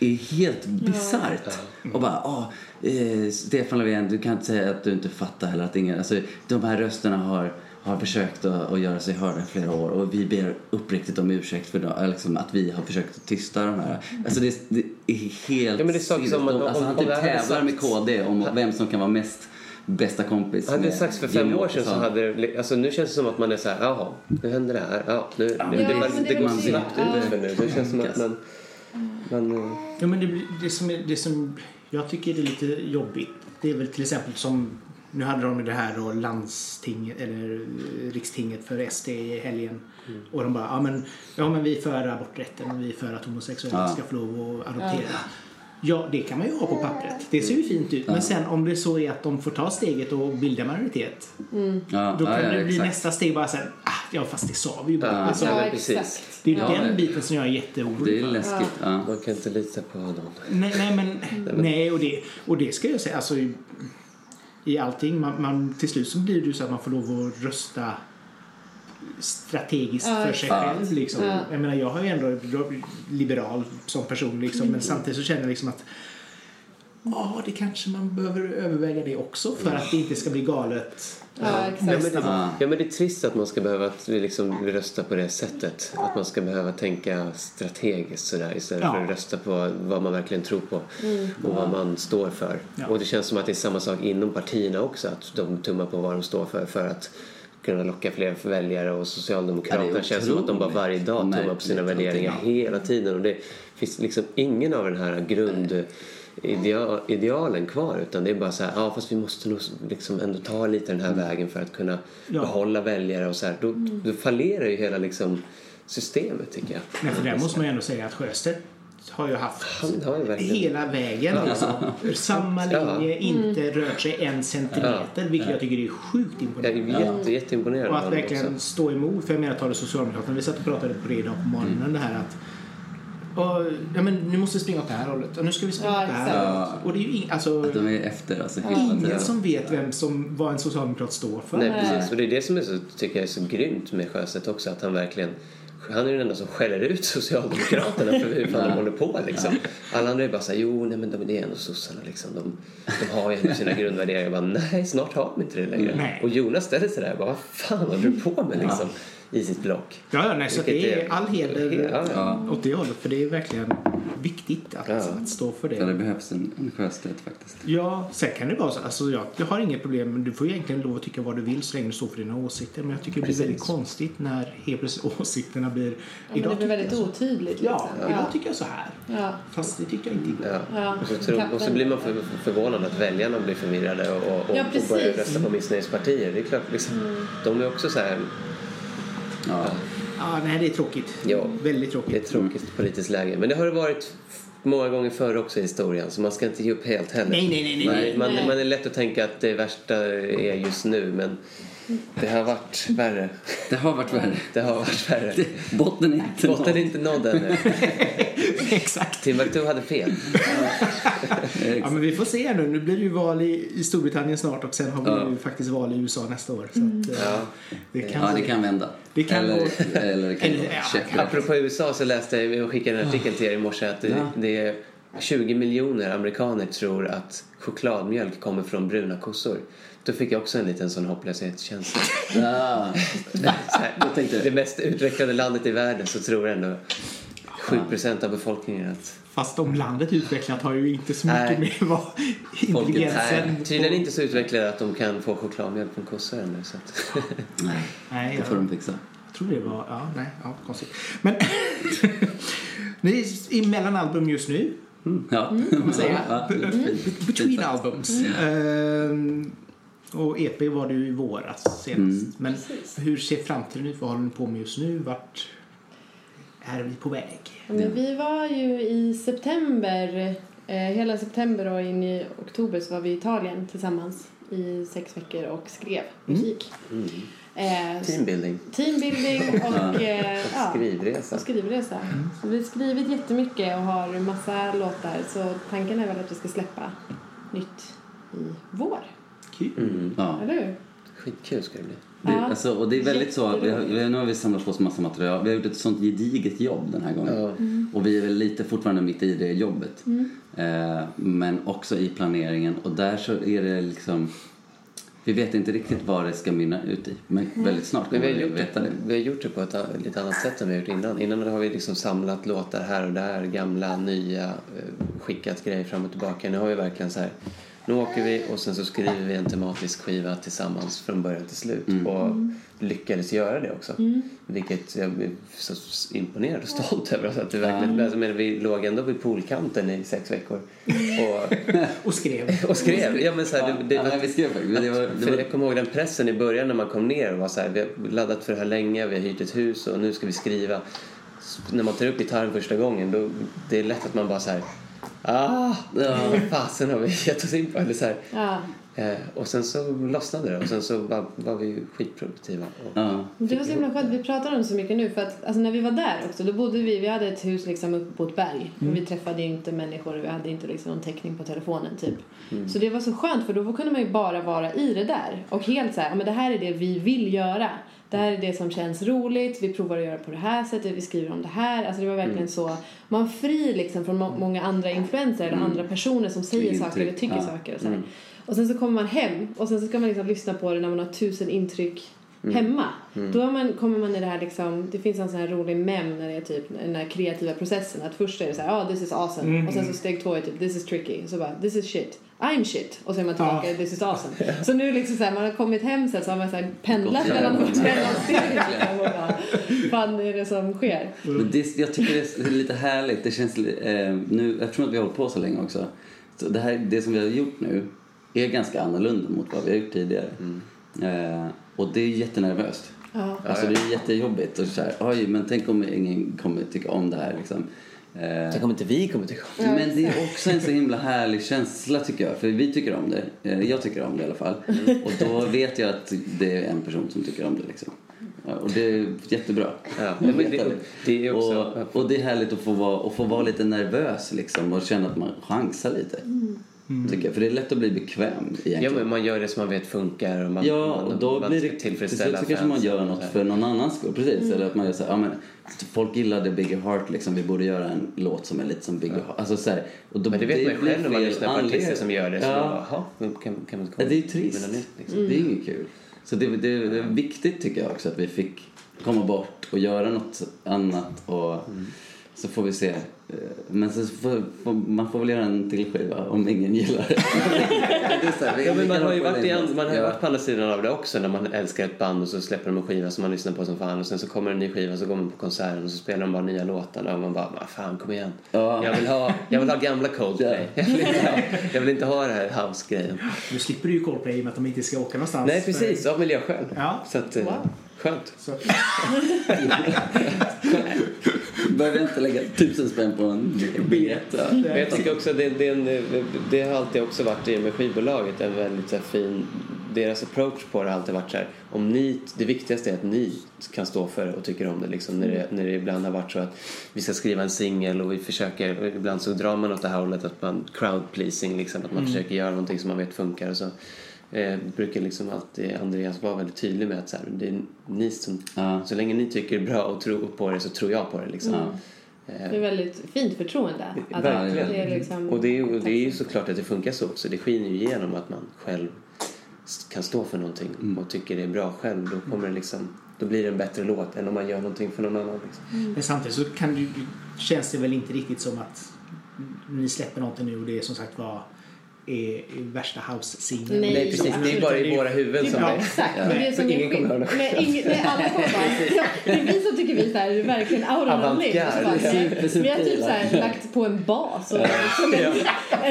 är helt bisarrt. Och bara, ah, eh, Stefan Löfven, du kan inte säga att du inte fattar eller att ingen, alltså de här rösterna har har försökt att, att göra sig hörda i flera år och vi ber uppriktigt om ursäkt för då, liksom, att vi har försökt att tysta de här. Alltså det, det är helt Ja, men det är som att- alltså, om- Han typ det tävlar med sagts- KD om vem som kan vara mest bästa kompis Hade det med sagts för fem år sedan så hade det, alltså nu känns det som att man är så här, jaha, nu händer det här, ja, nu, Ja, nu men det, det- bara- men det det är går väl snabbt det. ut för nu. Det känns som att man, man eh, Ja, men det, det, som är, det som jag tycker är lite jobbigt det är väl till exempel som nu hade de det här då landstinget eller eh, rikstinget för SD i helgen och de bara ja men, ja men vi är för aborträtten och vi är för att homosexuella Ja. ska få lov att adoptera. Ja, det kan man ju ha på pappret. Det ser ju fint ut. Men sen om det så är att de får ta steget och bilda majoritet. Ja, Då ja, kan ja, det bli exakt. nästa steg bara sen, ah, ja fast det sa vi ju bara. Ja. Alltså, Ja, Ja, precis. det är ju Ja. den biten som jag är jätteorolig Det är läskigt. Ja. man kan inte lita på någon. Nej, nej men nej och det, och det ska jag säga alltså i, allting man, man, till slut så blir det ju så att man får lov att rösta strategiskt Ja, för sig själv liksom. Ja. Jag menar jag har ju ändå liberal som person liksom men samtidigt så känner jag liksom att Ja, det kanske man behöver överväga det också för att det inte ska bli galet. Ja, Ja, exakt. men det, Ja. men det är trist att man ska behöva att vi liksom rösta på det sättet. Att man ska behöva tänka strategiskt sådär istället Ja. för att rösta på vad man verkligen tror på och vad man står för. Ja. Och det känns som att det är samma sak inom partierna också, att de tummar på vad de står för för att kunna locka fler väljare och Socialdemokraterna känns som att de bara varje dag tummar på sina värderingar hela tiden och det finns liksom ingen av den här grund idea- idealen kvar utan det är bara så här, ja fast vi måste nog liksom ändå ta lite den här vägen för att kunna Ja. behålla väljare och så här. Då, då fallerar ju hela liksom systemet tycker jag. Men för där måste man ju ändå säga att Sjöstedt har ju haft Han har ju verkligen... hela vägen. Liksom. Samma Ja. linje, inte rört sig en centimeter. Vilket jag tycker är sjukt Jag är imponerande. jätte, jätteimponerad Och att verkligen också. stå emot. För jag menar, ta det Socialdemokraterna. Vi satt och pratade på det idag på morgonen. Det här att och, ja, men nu måste vi springa åt det här hållet. Och nu ska vi springa Ja, åt det här hållet. Och det är ju ing, alltså, Att de är efter alltså hela ingen som vet vem som, vad en socialdemokrat står för. Nej, precis. Och det är det som är så, tycker jag är så grymt med Sjöstedt också. Att han verkligen... Han är den enda som skäller ut Socialdemokraterna för hur fan de håller på liksom. Alla andra är bara såhär, jo nej men de, det är ändå sossarna liksom. De, de har ju ändå sina grundvärderingar. Jag bara, nej snart har de inte det längre. Nej. Och Jonas ställer sig där och bara, vad fan håller du på med liksom? I sitt block. Ja, ja nej, så Vilket det är all heder Ja, ja. åt det hållet. För det är verkligen viktigt att, Ja. att stå för Ja, det det. behövs en, en Sjöstedt faktiskt. Ja, sen kan det vara så. Alltså, jag, jag har inget problem. men Du får egentligen lov att tycka vad du vill så länge du står för dina åsikter. Men jag tycker det blir Precis. väldigt konstigt när helt plötsligt *laughs* åsikterna blir... Ja, men det blir tycker väldigt jag så. otydligt. Ja, liksom. idag tycker jag så här. Ja. Fast det tyckte jag inte. Ja. Ja. Och, så tro, och så blir man för, förvånad att väljarna blir förvirrade och, och, Ja, och precis. börjar rösta på missnöjespartier. Det är klart, liksom, de är också så här, Ja. Ja, nej, det är tråkigt. Ja. Väldigt det är tråkigt. ett tråkigt politiskt läge. Men det har det varit många gånger förr också i historien så man ska inte ge upp helt heller. Nej, nej, nej, nej. Man, man, Nej. man är lätt att tänka att det värsta är just nu men det har varit värre. Det har varit värre. Det har varit värre. Botten är inte Botten är nådd. inte nådd ännu. *laughs* Exakt. Timbuktu hade fel. Ja, men vi får se nu. Nu blir det ju val i, i Storbritannien snart och sen har vi Ja. ju faktiskt val i USA nästa år. Så att, eh, Ja. det kan, Ja, det kan vända. Det kan eller, gå- eller det kan Eller- gå ja, käpprätt. Apropå USA så läste jag, jag skickade en artikel till er i morse att det, Ja. det är 20 miljoner amerikaner tror att chokladmjölk kommer från bruna kossor. Då fick jag också en liten sån hopplöshetskänsla. *laughs* Ja. Så här, Jag tänkte- det mest utvecklade landet i världen så tror ändå 7% av befolkningen att Fast om landet utvecklat har ju inte så mycket Nej. med vad folket intelligensen... är tydligen inte så utvecklade att de kan få chokladmjölk från kossor ännu. Så att, *laughs* Nej, Nej, det får jag, de fixa. jag tror det var... Ja, nej, ja, konstigt. Men *laughs* ni är i mellanalbum just nu, Ja. kan man säga. Ja, b- Between Fint sagt. albums. Och EP var det ju i våras senast. Mm. Men Precis. hur ser framtiden ut? Vad håller ni på med just nu? Vart är vi på väg? Men vi var ju i september, eh, hela september och in i oktober så var vi i Italien tillsammans i sex veckor och skrev musik. Eh, teambuilding. teambuilding *laughs* och, eh, ja, Skrivresa. och skrivresa. Så vi har skrivit jättemycket och har massa låtar så tanken är väl att vi ska släppa nytt i vår. Kul. Mm. Ja. Eller hur? skitkul ska det bli. Det, Ja. alltså, och det är väldigt så, vi har, nu har vi samlat på oss massa material. Vi har gjort ett sånt gediget jobb den här gången. Ja. Och vi är väl lite fortfarande mitt i det jobbet. Eh, men också i planeringen. Och där så är det liksom... Vi vet inte riktigt vad det ska mynna ut i. Men väldigt snart Men kommer vi gjort veta det, det. vi har gjort det på ett lite annat sätt än vi har gjort innan. Innan har vi liksom samlat låtar här och där, gamla, nya, eh, skickat grejer fram och tillbaka. Nu har vi verkligen så här, nu åker vi och sen så skriver vi en tematisk skiva tillsammans från början till slut. Och lyckades göra det också. Vilket jag är så imponerad och stolt *laughs* över. Så att det verkligen, alltså, men vi låg ändå vid poolkanten i sex veckor. Och, *laughs* Och skrev. och skrev. Ja, men så här, det, det, ja, vi skrev faktiskt. Det var, det för var, jag kommer ihåg den pressen i början när man kom ner och var så här, vi har laddat för det här länge, vi har hyrt ett hus och nu ska vi skriva. Så när man tar upp gitarren första gången då det är lätt att man bara så här, ah, Ja. fasen har vi gett oss in på? Eller så här. Ja. Eh, och sen så lossnade det och sen så var, var vi skitproduktiva. Och, ja. Det var så himla skönt, vi pratar om det så mycket nu för att alltså, när vi var där också då bodde vi, vi hade ett hus liksom uppe på ett berg och vi träffade inte människor och vi hade inte liksom någon täckning på telefonen typ. Så det var så skönt för då kunde man ju bara vara i det där och helt så här, ja men det här är det vi vill göra. Det här är det som känns roligt, vi provar att göra på det här sättet, vi skriver om det här. Alltså det var verkligen så, man fri liksom från må- många andra influenser eller andra personer som säger Intryck. saker eller tycker Ja. saker och så här. Och sen så kommer man hem och sen så ska man liksom lyssna på det när man har tusen intryck hemma. Då är man, kommer man i det här liksom, det finns en sån här rolig mem när det är typ den här kreativa processen. Att först är det så här, oh, this is awesome. Och sen så steg två är typ, this is tricky. Så bara, this is shit. I'm shit. Och så är man tillbaka, Ja. this is awesome. Så nu liksom så här, man har kommit hem sen så har man så här pendlat mellan hotell och studio liksom fan är det som sker? Men det, jag tycker det är lite härligt. Det känns, eh, nu, eftersom att vi har hållit på så länge också. Så det, här, det som vi har gjort nu är ganska annorlunda mot vad vi har gjort tidigare. Eh, och det är jättenervöst. Ja. Alltså det är jättejobbigt. Och så här, Oj, men tänk om ingen kommer tycka om det här. Liksom. Eh, Tänk om inte vi kommer tycka om Ja, men det är också en så himla härlig känsla tycker jag. För vi tycker om det. Eh, Jag tycker om det i alla fall. Och då vet jag att det är en person som tycker om det liksom. Och det är jättebra. Ja, det- det. är också- och, och det är härligt att få vara, att få vara lite nervös liksom och känna att man chansar lite. Tycker jag. För det är lätt att bli bekväm egentligen. Ja, men man gör det som man vet funkar och man, Ja, man, och då man blir ska det till tillfredsställa slut så kanske man gör något för någon annans skull. Precis. Eller att man gör så här, ja men folk gillade Bigger Heart liksom, vi borde göra en låt som är lite som Bigger Heart. Alltså så här, och då, Men det vet man ju själv när man lyssnar på artister som gör det. Så Ja. man bara, "Jaha, men kan, kan man inte Ja, komma det är trist. nytt? Liksom. Det är inget kul. Så det, det, det är viktigt tycker jag också att vi fick komma bort och göra något annat och så får vi se. Eh, Men så får, får, man får väl göra en till skiva om ingen gillar det. *laughs* det är så här, vi- Ja, vi men man har ju varit, i, man har Ja. varit på andra sidan av det också när man älskar ett band och så släpper de en skiva som man lyssnar på som fan och sen så kommer en ny skiva så går man på konserten och så spelar de bara nya låtar och man bara, fan kom igen. Ja. Jag, vill ha, jag vill ha gamla Coldplay. Jag, vill inte ha, jag vill inte ha det här house-grejen. Nu slipper du ju Coldplay i och med att de inte ska åka någonstans. Nej precis, av miljöskäl. Ja. Så att, eh, Wow. skönt. Så, *laughs* *laughs* Behöver inte lägga tusen spänn på en biljett. Ja. Men jag tycker också det, det, en, det har alltid också varit i med skivbolaget en väldigt så här, fin deras approach på det har alltid varit så här om ni, det viktigaste är att ni kan stå för det och tycker om det liksom när det, när det ibland har varit så att vi ska skriva en singel och vi försöker och ibland så drar man åt det här hållet att man crowd pleasing liksom att man försöker göra någonting som man vet funkar och så eh, brukar liksom alltid Andreas vara väldigt tydlig med att så här, det är ni som, Ja. så länge ni tycker bra och tror på det så tror jag på det liksom. Ja. Eh, Det är väldigt fint förtroende. Att Verkligen. Det är liksom, Och det är, ju, det är ju såklart att det funkar så också. Det skiner ju igenom att man själv kan stå för någonting och tycker det är bra själv. Då, kommer det liksom, då blir det en bättre låt än om man gör någonting för någon annan. Liksom. Men samtidigt så kan du, känns det väl inte riktigt som att ni släpper någonting nu och det är som sagt var är, är värsta house-singeln. Nej, Nej, precis. Det är bara i våra huvuden som Ja. det Exakt. Ja. Det är som ingen är kommer höra skit- nej, ingen, nej, alla kommer bara... Ja, det är vi som tycker vi så här, verkligen out on a limb. Avantgarde. Så bara, nej, Supersubtila. Vi har typ så här, lagt på en bas och som en,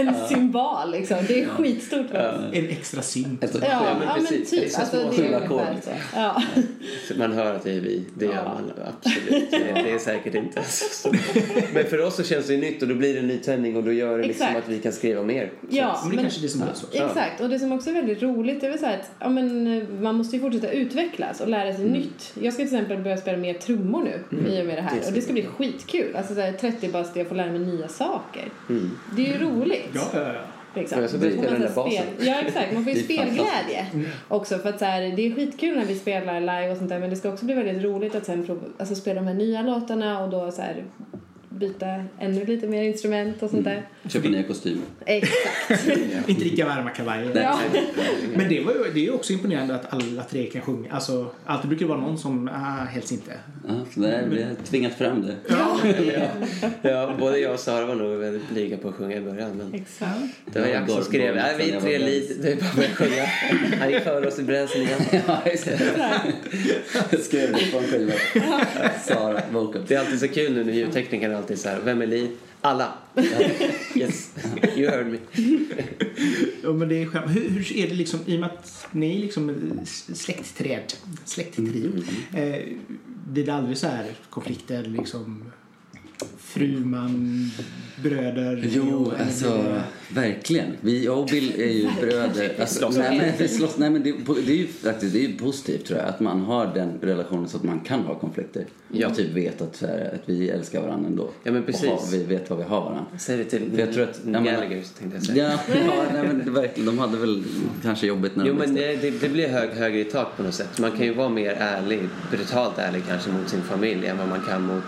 en symbol liksom. Det är skitstort för oss. En extra synt. Alltså, Ja, Ja, men ja, men precis. typ. Det är så Alltså, små det är ungefär så. Ja. Man hör att det är vi. Det gör Ja. man absolut. Det, är säkert inte. Så- Men för oss så känns det nytt och då blir det en ny tändning och då gör det liksom att vi kan skriva mer. Ja, Men det kanske är det som behövs också. Exakt, och det som också är väldigt roligt det är väl så här att ja, men, eh, man måste ju fortsätta utvecklas och lära sig nytt. Jag ska till exempel börja spela mer trummor nu i och med det här Det och det ska bli skitkul. Alltså så här, 30 bast jag får lära mig nya saker. Mm. Det är ju roligt. Ja, ja, ja. Liksom. Ja, så den så där basen. Exakt. Man får ju är spelglädje också. För att så här, det är skitkul när vi spelar live och sånt där men det ska också bli väldigt roligt att sen alltså spela de här nya låtarna och då så här byta ännu lite mer instrument och sånt där. Köpa nya kostymer. Exakt. *laughs* Inte lika varma kavajer. Ja. Men det, var ju, det är ju också imponerande att alla tre kan sjunga. Alltså, alltid brukar det vara någon som, ah, helst inte. Ja, så där, vi har tvingat fram det. *laughs* Ja, både jag och Sara var nog väldigt blyga på att sjunga i början. Men Exakt. det var Jack som skrev Nej, vi tre lite, det är bara börja sjunga. Han gick före oss i bränslen igen. *laughs* Ja. Jag skrev det på en skiva. Sara, vocal. Det är alltid så kul nu när ljudteknikern är alltid så här, vem är Li? Alla. Yes, you heard me. Ja, men det är skönt. Hur, hur är det liksom, i och med att ni är liksom släktträd, släkttrio, Mm. eh, blir det aldrig så här konflikter liksom fru, man, bröder? Jo, alltså verkligen. Vi, jag och Bill är ju *laughs* bröder. Alltså, nej, men, vi slåss, nej, men det, det är ju faktiskt det är positivt tror jag. Att man har den relationen så att man kan ha konflikter. Ja. Och typ vet att, här, att vi älskar varandra ändå. Ja, men Och precis. har, vi vet vad vi har varandra. Säg det till För jag tror att- jag Gallagher tänkte jag säga. Ja, *laughs* ja nej, men det, verkligen, de hade väl kanske jobbigt när Jo de men växte det, det, det blir hög, högre i tak på något sätt. Man kan ju vara mer ärlig, brutalt ärlig kanske mot sin familj än vad man kan mot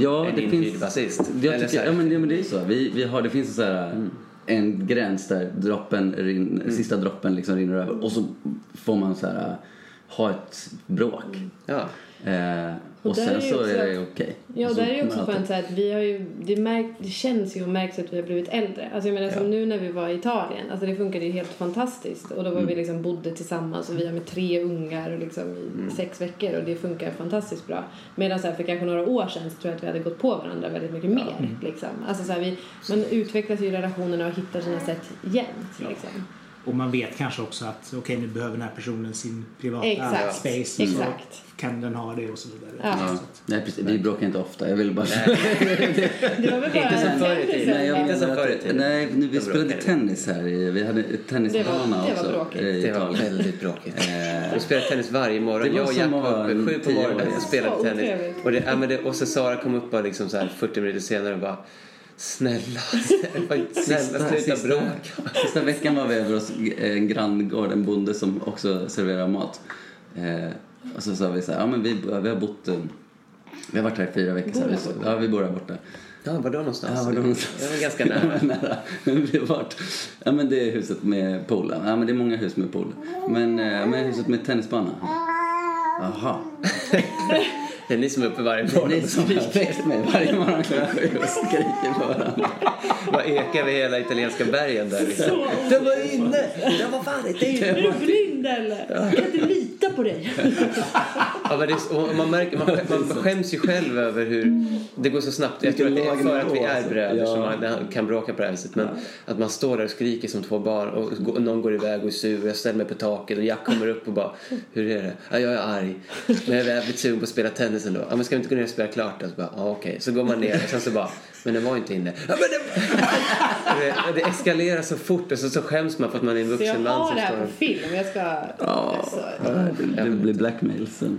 Ja, en det inhyrd finns- basist. Jag Eller tycker, ja, men, det, men det är så. Vi, vi har, det finns så här, en gräns där droppen rin, sista droppen liksom rinner över och så får man så här, ha ett bråk. ja. Eh, och, Och sen är så också är det okej. Ja, och så där är ju också skönt så att vi har ju, det, märk, det känns ju och märks att vi har blivit äldre. Alltså jag menar som nu när vi var i Italien, alltså det funkade ju helt fantastiskt. Och då var Mm. vi liksom bodde tillsammans och vi har med tre ungar och liksom i Mm. sex veckor och det funkar fantastiskt bra. Medan så här, för kanske några år sedan så tror jag att vi hade gått på varandra väldigt mycket mer. Liksom. Alltså så här, vi, man utvecklas ju i relationerna och hittar sina sätt jämt. Liksom. Och man vet kanske också att okej nu behöver den här personen sin privata Exakt. space. Exakt. Så kan den ha det och så vidare. Ja. Ja. Nej, precis. Vi bråkar inte ofta. Jag vill bara... *laughs* Det var väl bara Inte som förr i tiden. Nej, jag procent. Inte som menar förr i tiden. nej, nu, vi spelade tennis här. i- Vi hade tennisbana Det var- det var också bråkigt. Det var väldigt bråkigt. Eh, Vi spelade tennis varje morgon. Jag och Jack var uppe sju på morgonen och spelade tennis. Och, det, ja, men det, och så Sara kom upp bara liksom så här 40 minuter senare och bara Snälla, snälla *laughs* sluta bråka. Sista veckan var vi över hos en granngård, en bonde som också serverar mat. Eh, och så sa vi så här, ja men vi, vi har bott, eh, vi har varit här i fyra veckor. Så här, vi, ja, vi bor här borta. Ja, var då någonstans? Ja, var då någonstans? Det var ganska *laughs* nära. nära. Men vi har varit, ja men det är huset med poolen. Ja men det är många hus med pool. Men, eh, men huset med tennisbana. Jaha. *laughs* Det är ni som är uppe varje morgon och skriker. väckt mig varje morgon klockan sju och skriker på varandra. Bara ekar vi hela italienska bergen där liksom. Den var inne! Den var fan inte inne! Är du blind eller? Kan inte lita på dig. *laughs* Ja, men det, är- man, märker, man, man skäms ju själv över hur det går så snabbt. Jag tror att det är för att vi är bröder Ja. som man kan bråka på det här viset. Men att man står där och skriker som två barn och någon går iväg och är sur. Jag ställer mig på taket och Jack kommer upp och bara Hur är det? Ja, jag är arg. Men jag är jävligt sugen på att spela tennis ändå. Ja, men ska vi inte gå ner och spela klart då? Så bara, ja, okej. Så går man ner och sen så bara Men den var inte inne. Ja, men det... *laughs* det, det eskalerar så fort och så, så skäms man för att man är en Så jag vuxen man har som det här på film. Jag ska... Alltså, Det, det blir blackmail sen.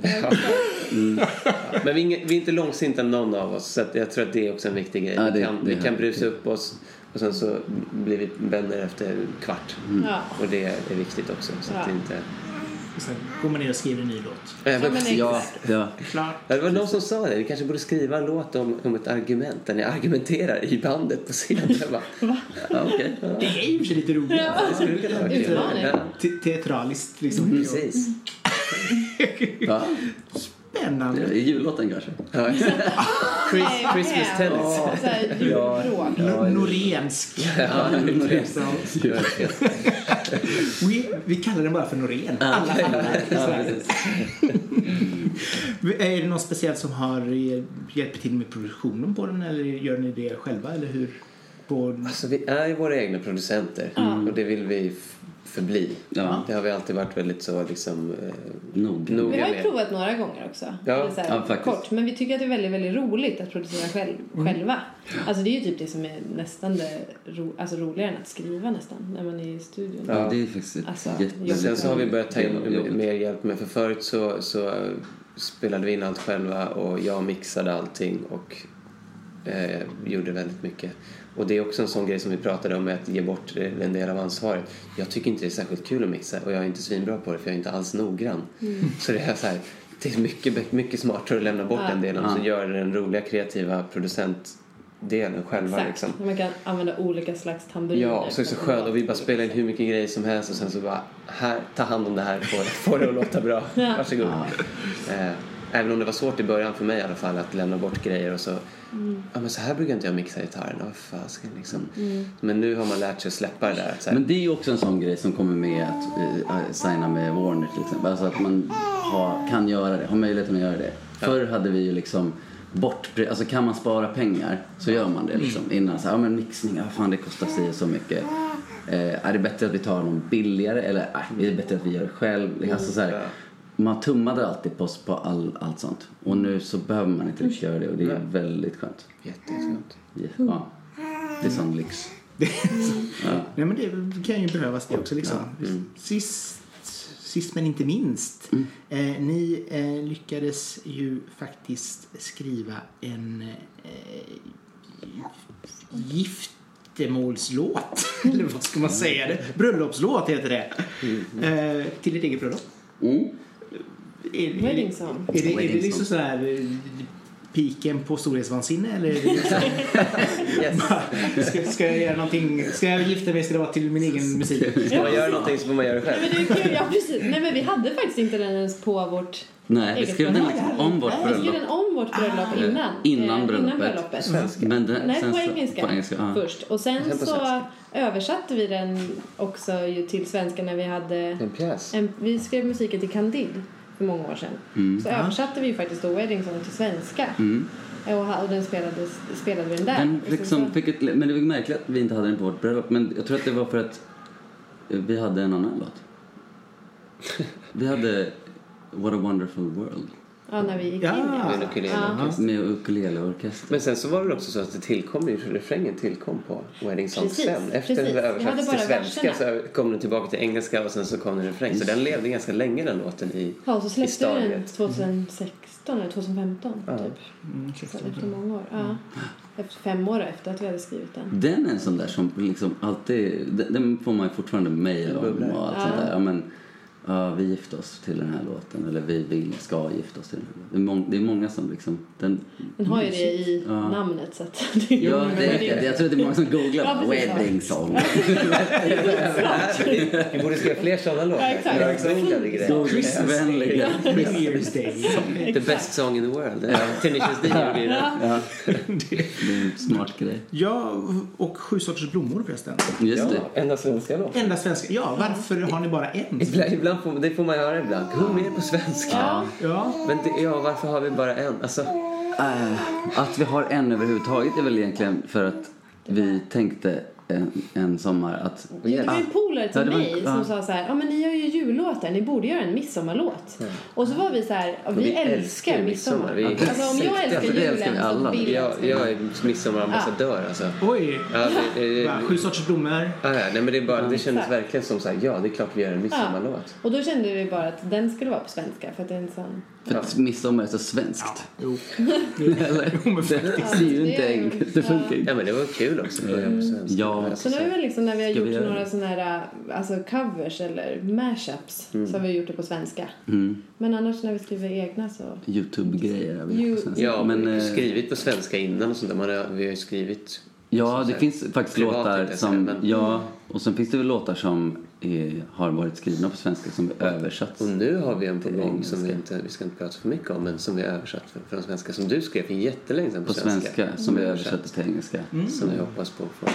Men vi är, inga, vi är inte långsinta någon av oss så att jag tror att det är också en viktig grej. Ja, det- vi kan, det vi kan brusa upp oss och sen så blir vi vänner efter en kvart. ja. Och det är viktigt också. Så att Ja. det inte... Och sen går man ner och skriver en ny låt. Ja, Ja, men Ja, ja. Klart. det var någon som sa det. Vi kanske borde skriva en låt om, om ett argument där ni argumenterar i bandet på scenen. Bara, *laughs* ja okej. Det är ju för lite roligt. det skulle kunna vara kul. Ja, Teatraliskt liksom. precis. Ja, *laughs* det Spännande. är jullåten kanske. Ja. *laughs* Chris, Christmas tennis. julbråk. No- Norénsk. Ja, Ja. Vi, vi kallar den bara för Norén. Alla Ja. *laughs* Är det någon speciellt som har eh, hjälpt till med produktionen på den eller gör ni det själva eller hur? På... Alltså, vi är ju våra egna producenter och det vill vi förbli. Ja. Det har vi alltid varit väldigt så liksom eh, Nog. Vi noga har ju med. provat några gånger också. Ja. Så här, Ja, faktiskt. kort. Men vi tycker att det är väldigt, väldigt roligt att producera själv, själva. Alltså det är ju typ det som är nästan det ro, alltså roligare än att skriva nästan när man är i studion. Ja, det är faktiskt Alltså, jätte... Sen så har vi börjat ta in mer hjälp med. För förut så, så spelade vi in allt själva och jag mixade allting och eh, gjorde väldigt mycket. Och det är också en sån grej som vi pratade om med att ge bort en del av ansvaret. Jag tycker inte det är särskilt kul att mixa och jag är inte svinbra på det för jag är inte alls noggrann. Så det är så här, det är mycket, mycket smartare att lämna bort Ja. den delen och så gör den roliga kreativa producentdelen själva Exakt. liksom. Man kan använda olika slags tamburiner. Ja, och så är det så skönt och vi bara spelar in hur mycket grejer som helst och sen så bara här, ta hand om det här, få det, få det att låta bra. Ja. Varsågod. Eh, även om det var svårt i början för mig i alla fall att lämna bort grejer och så, ja men så här brukar inte jag mixa gitarren, vad fasiken liksom. Men nu har man lärt sig att släppa det där. Så här, Men det är ju också en sån grej som kommer med att uh, signa med Warner till exempel. Alltså att man ha, kan göra det, har möjligheten att göra det. Förr hade vi ju liksom bort, alltså kan man spara pengar så gör man det liksom. Innan så här, ja men mixning, ja fan det kostar sig så mycket. Eh, är det bättre att vi tar någon billigare eller äh, är det bättre att vi gör det själv? Alltså, så här, Ja. Man tummade alltid på, på all, allt sånt. Och nu så behöver man inte göra det och det är väldigt skönt. Jätteskönt. Ja, det är sån lyx. *laughs* Ja. Nej, men det kan ju behövas det också. Liksom. Sist, sist men inte minst. Eh, ni eh, lyckades ju faktiskt skriva en eh, giftermålslåt. *laughs* Eller vad ska man säga? det? Bröllopslåt heter det. Eh, till ditt eget bröllop. Mm. Är, Wedding song. Är det, är det liksom så här eh, piken på storhetsvansinne eller är det liksom, *laughs* Yes. *laughs* ska, ska jag göra någonting, ska jag gifta mig ska det vara till min egen musik? Ska man göra någonting så får man göra det Men själv. det är kul, ja precis. Nej men vi hade faktiskt inte den ens på vårt Nej, vi skrev den bröllop. liksom om vårt Vi skrev bröllop. den om vårt bröllop innan. Innan bröllopet. Innan bröllopet. Men den, Nej, sen på engelska, På engelska ja. först. Och sen, Sen så översatte vi den också ju till svenska när vi hade En pjäs. en, vi skrev musiken till Candide för många år sedan. Så översatte vi faktiskt då Wedding Song till svenska. Mm. Och, och den spelades, spelade vi den där. Den liksom fick ett, men det var märkligt att vi inte hade den på vårt bröllop. Men jag tror att det var för att vi hade en annan låt. *laughs* Vi hade What a wonderful world Ja, när vi gick Ja. in. Med en ukulele. Ja. med ukuleleorkester. Men sen så var det också så att det tillkom ju, refrängen tillkom på Wedding Song Precis, sen. Efter precis. hade översattes till svenska verserna. så kom den tillbaka till engelska och sen så kom det en refräng. Så den levde ganska länge den låten i, Ja, så i släppte vi den stadiet. 2016 eller 2015 Ja. typ. Mm, Så efter många år. Ja. Efter fem år efter att vi hade skrivit den. Den är en sån där som liksom alltid, den, den får man ju fortfarande mejl om och allt Ja. sånt där. Ja, men, ja, vi gifte oss till den här låten eller vi vill, ska gifta oss till den här låten. Det är, mång, det är många som liksom, den, Den har ju det i Ja. namnet så att *laughs* det är Ja, det, det, jag tror att det är många som googlar Ja, wedding song. *laughs* Vi borde skriva fler sådana låtar. Ja, exakt. Year's Day. The best song in the world. Tenacious D gjorde det. Ja, *laughs* det är en smart grej. Ja, och Sju sorters blommor förresten. Just det. Ja, enda svenska låt. Enda svenska. Ja, varför har ni bara en? Ibland, ibland får, det får man höra ibland. Sjung mer på svenska. Ja. Ja, Men det, ja, varför har vi bara en? Alltså, Äh, att vi har en överhuvudtaget är väl egentligen för att vi tänkte en, en sommar att... Det var ju polare till Ja, mig ja. som sa så här, ja men ni gör ju jullåtar, ni borde göra en midsommarlåt. Och så var vi så här, ja, vi, vi älskar älskar midsommar. midsommar. Vi- Alltså om jag älskar Alltså, det älskar julen vi alla. så vill jag jag, jag är midsommarambassadör alltså. oj. Ja, det, det, Sju sorters blommor. Ja, ja, nej, men det, är bara, det kändes verkligen som så här, ja det är klart vi gör en midsommarlåt. Och då kände vi bara att den skulle vara på svenska för att det är en sån... För att midsommar är så svenskt. Jo. *laughs* Eller? Det, det är ju inte enkelt. Det funkar inte. Ja men det var kul också svenska. Ja. Så nu har vi liksom när vi har Ska vi gjort några såna här alltså covers eller mashups så har vi gjort det på svenska. Mm. Men annars när vi skriver egna så... Youtube-grejer har vi You- på svenska. Ja, men men, eh, skrivit på svenska innan och sånt där. Man har, vi har ju skrivit Ja, det finns faktiskt låtar som... men- Ja, och sen finns det väl låtar som är, har varit skrivna på svenska som är översatts. Och nu har vi en på gång som vi inte, vi ska inte prata för mycket om, men som vi har översatt från svenska. Som du skrev för jättelänge sedan på, På svenska, som vi översatt. översätter till engelska. Som vi hoppas på att få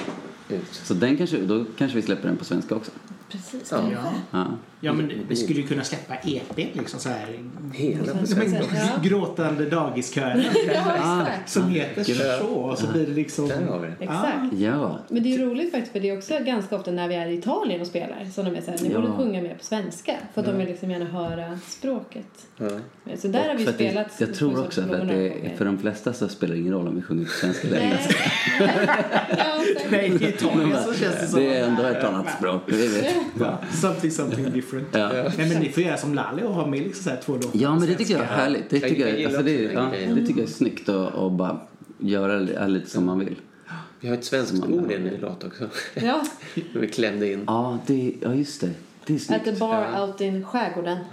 ut. Så den kanske, då kanske vi släpper den på svenska också. Precis. Ja. Ja. Ja. ja, men vi skulle ju kunna släppa EP liksom så här. Hela Ja. Gråtande dagiskören. Ja, exakt. Som heter så. Och så blir det liksom... Där har vi det. Exakt. Ja. Men det är ju roligt faktiskt för det är också ganska ofta när vi är i Italien och spelar som de är såhär, ni Ja. borde sjunga mer på svenska. För att de vill liksom gärna höra språket. Ja. Så där har vi att det, spelat. jag tror också för att det, för de flesta så spelar det ingen roll om vi sjunger på svenska eller engelska. *laughs* Ja. Nej, i *laughs* Italien så känns det som... Det är ändå ett annat språk. Vi vet. Ja, something, something different. Ja. Nej, men ni får göra som Lalli och ha med liksom så här två låtar Ja, men det tycker jag är härligt. Det tycker jag alltså det, ja, det tycker jag är snyggt och, och bara göra li- lite som man vill. Vi har ett svenskt ord i en ny låt också. Ja, *laughs* vi klämde in. Ja, det, ja just det. Det at the bar out in skärgården. *laughs*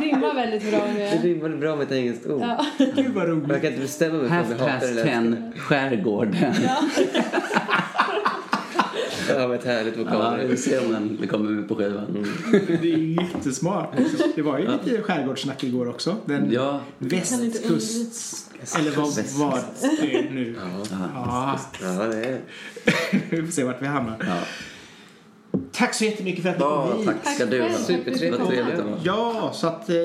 Rimmar väldigt bra Det med... rimmade bra med ett engelskt ord. Ja. Gud vad roligt. Jag kan inte bestämma mig för om jag hatar eller ten, skärgården. Ja. det. Ja, ett härligt Ja, vokal. vi ser om den det kommer med på skivan. Det är jättesmart. Det var ju lite skärgårdssnack igår också. Den Ja, västkust... Eller vad var det nu? Ja. Ja, det är *laughs* Vi får se vart vi hamnar. ja. Tack så jättemycket för att ni ja kom hit. tack ska du ha. Supertrevligt. Ja, så att eh,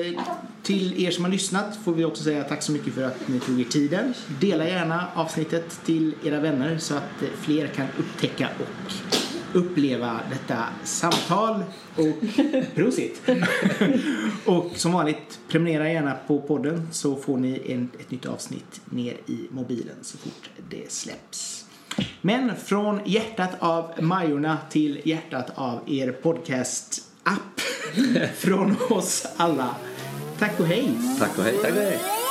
till er som har lyssnat får vi också säga tack så mycket för att ni tog er tiden. Dela gärna avsnittet till era vänner så att eh, fler kan upptäcka och uppleva detta samtal. Och *laughs* prosit! *laughs* och som vanligt, prenumerera gärna på podden så får ni en, ett nytt avsnitt ner i mobilen så fort det släpps. Men från hjärtat av Majorna till hjärtat av er podcast-app *laughs* från oss alla. Tack och hej! Tack och hej. Tack, tack.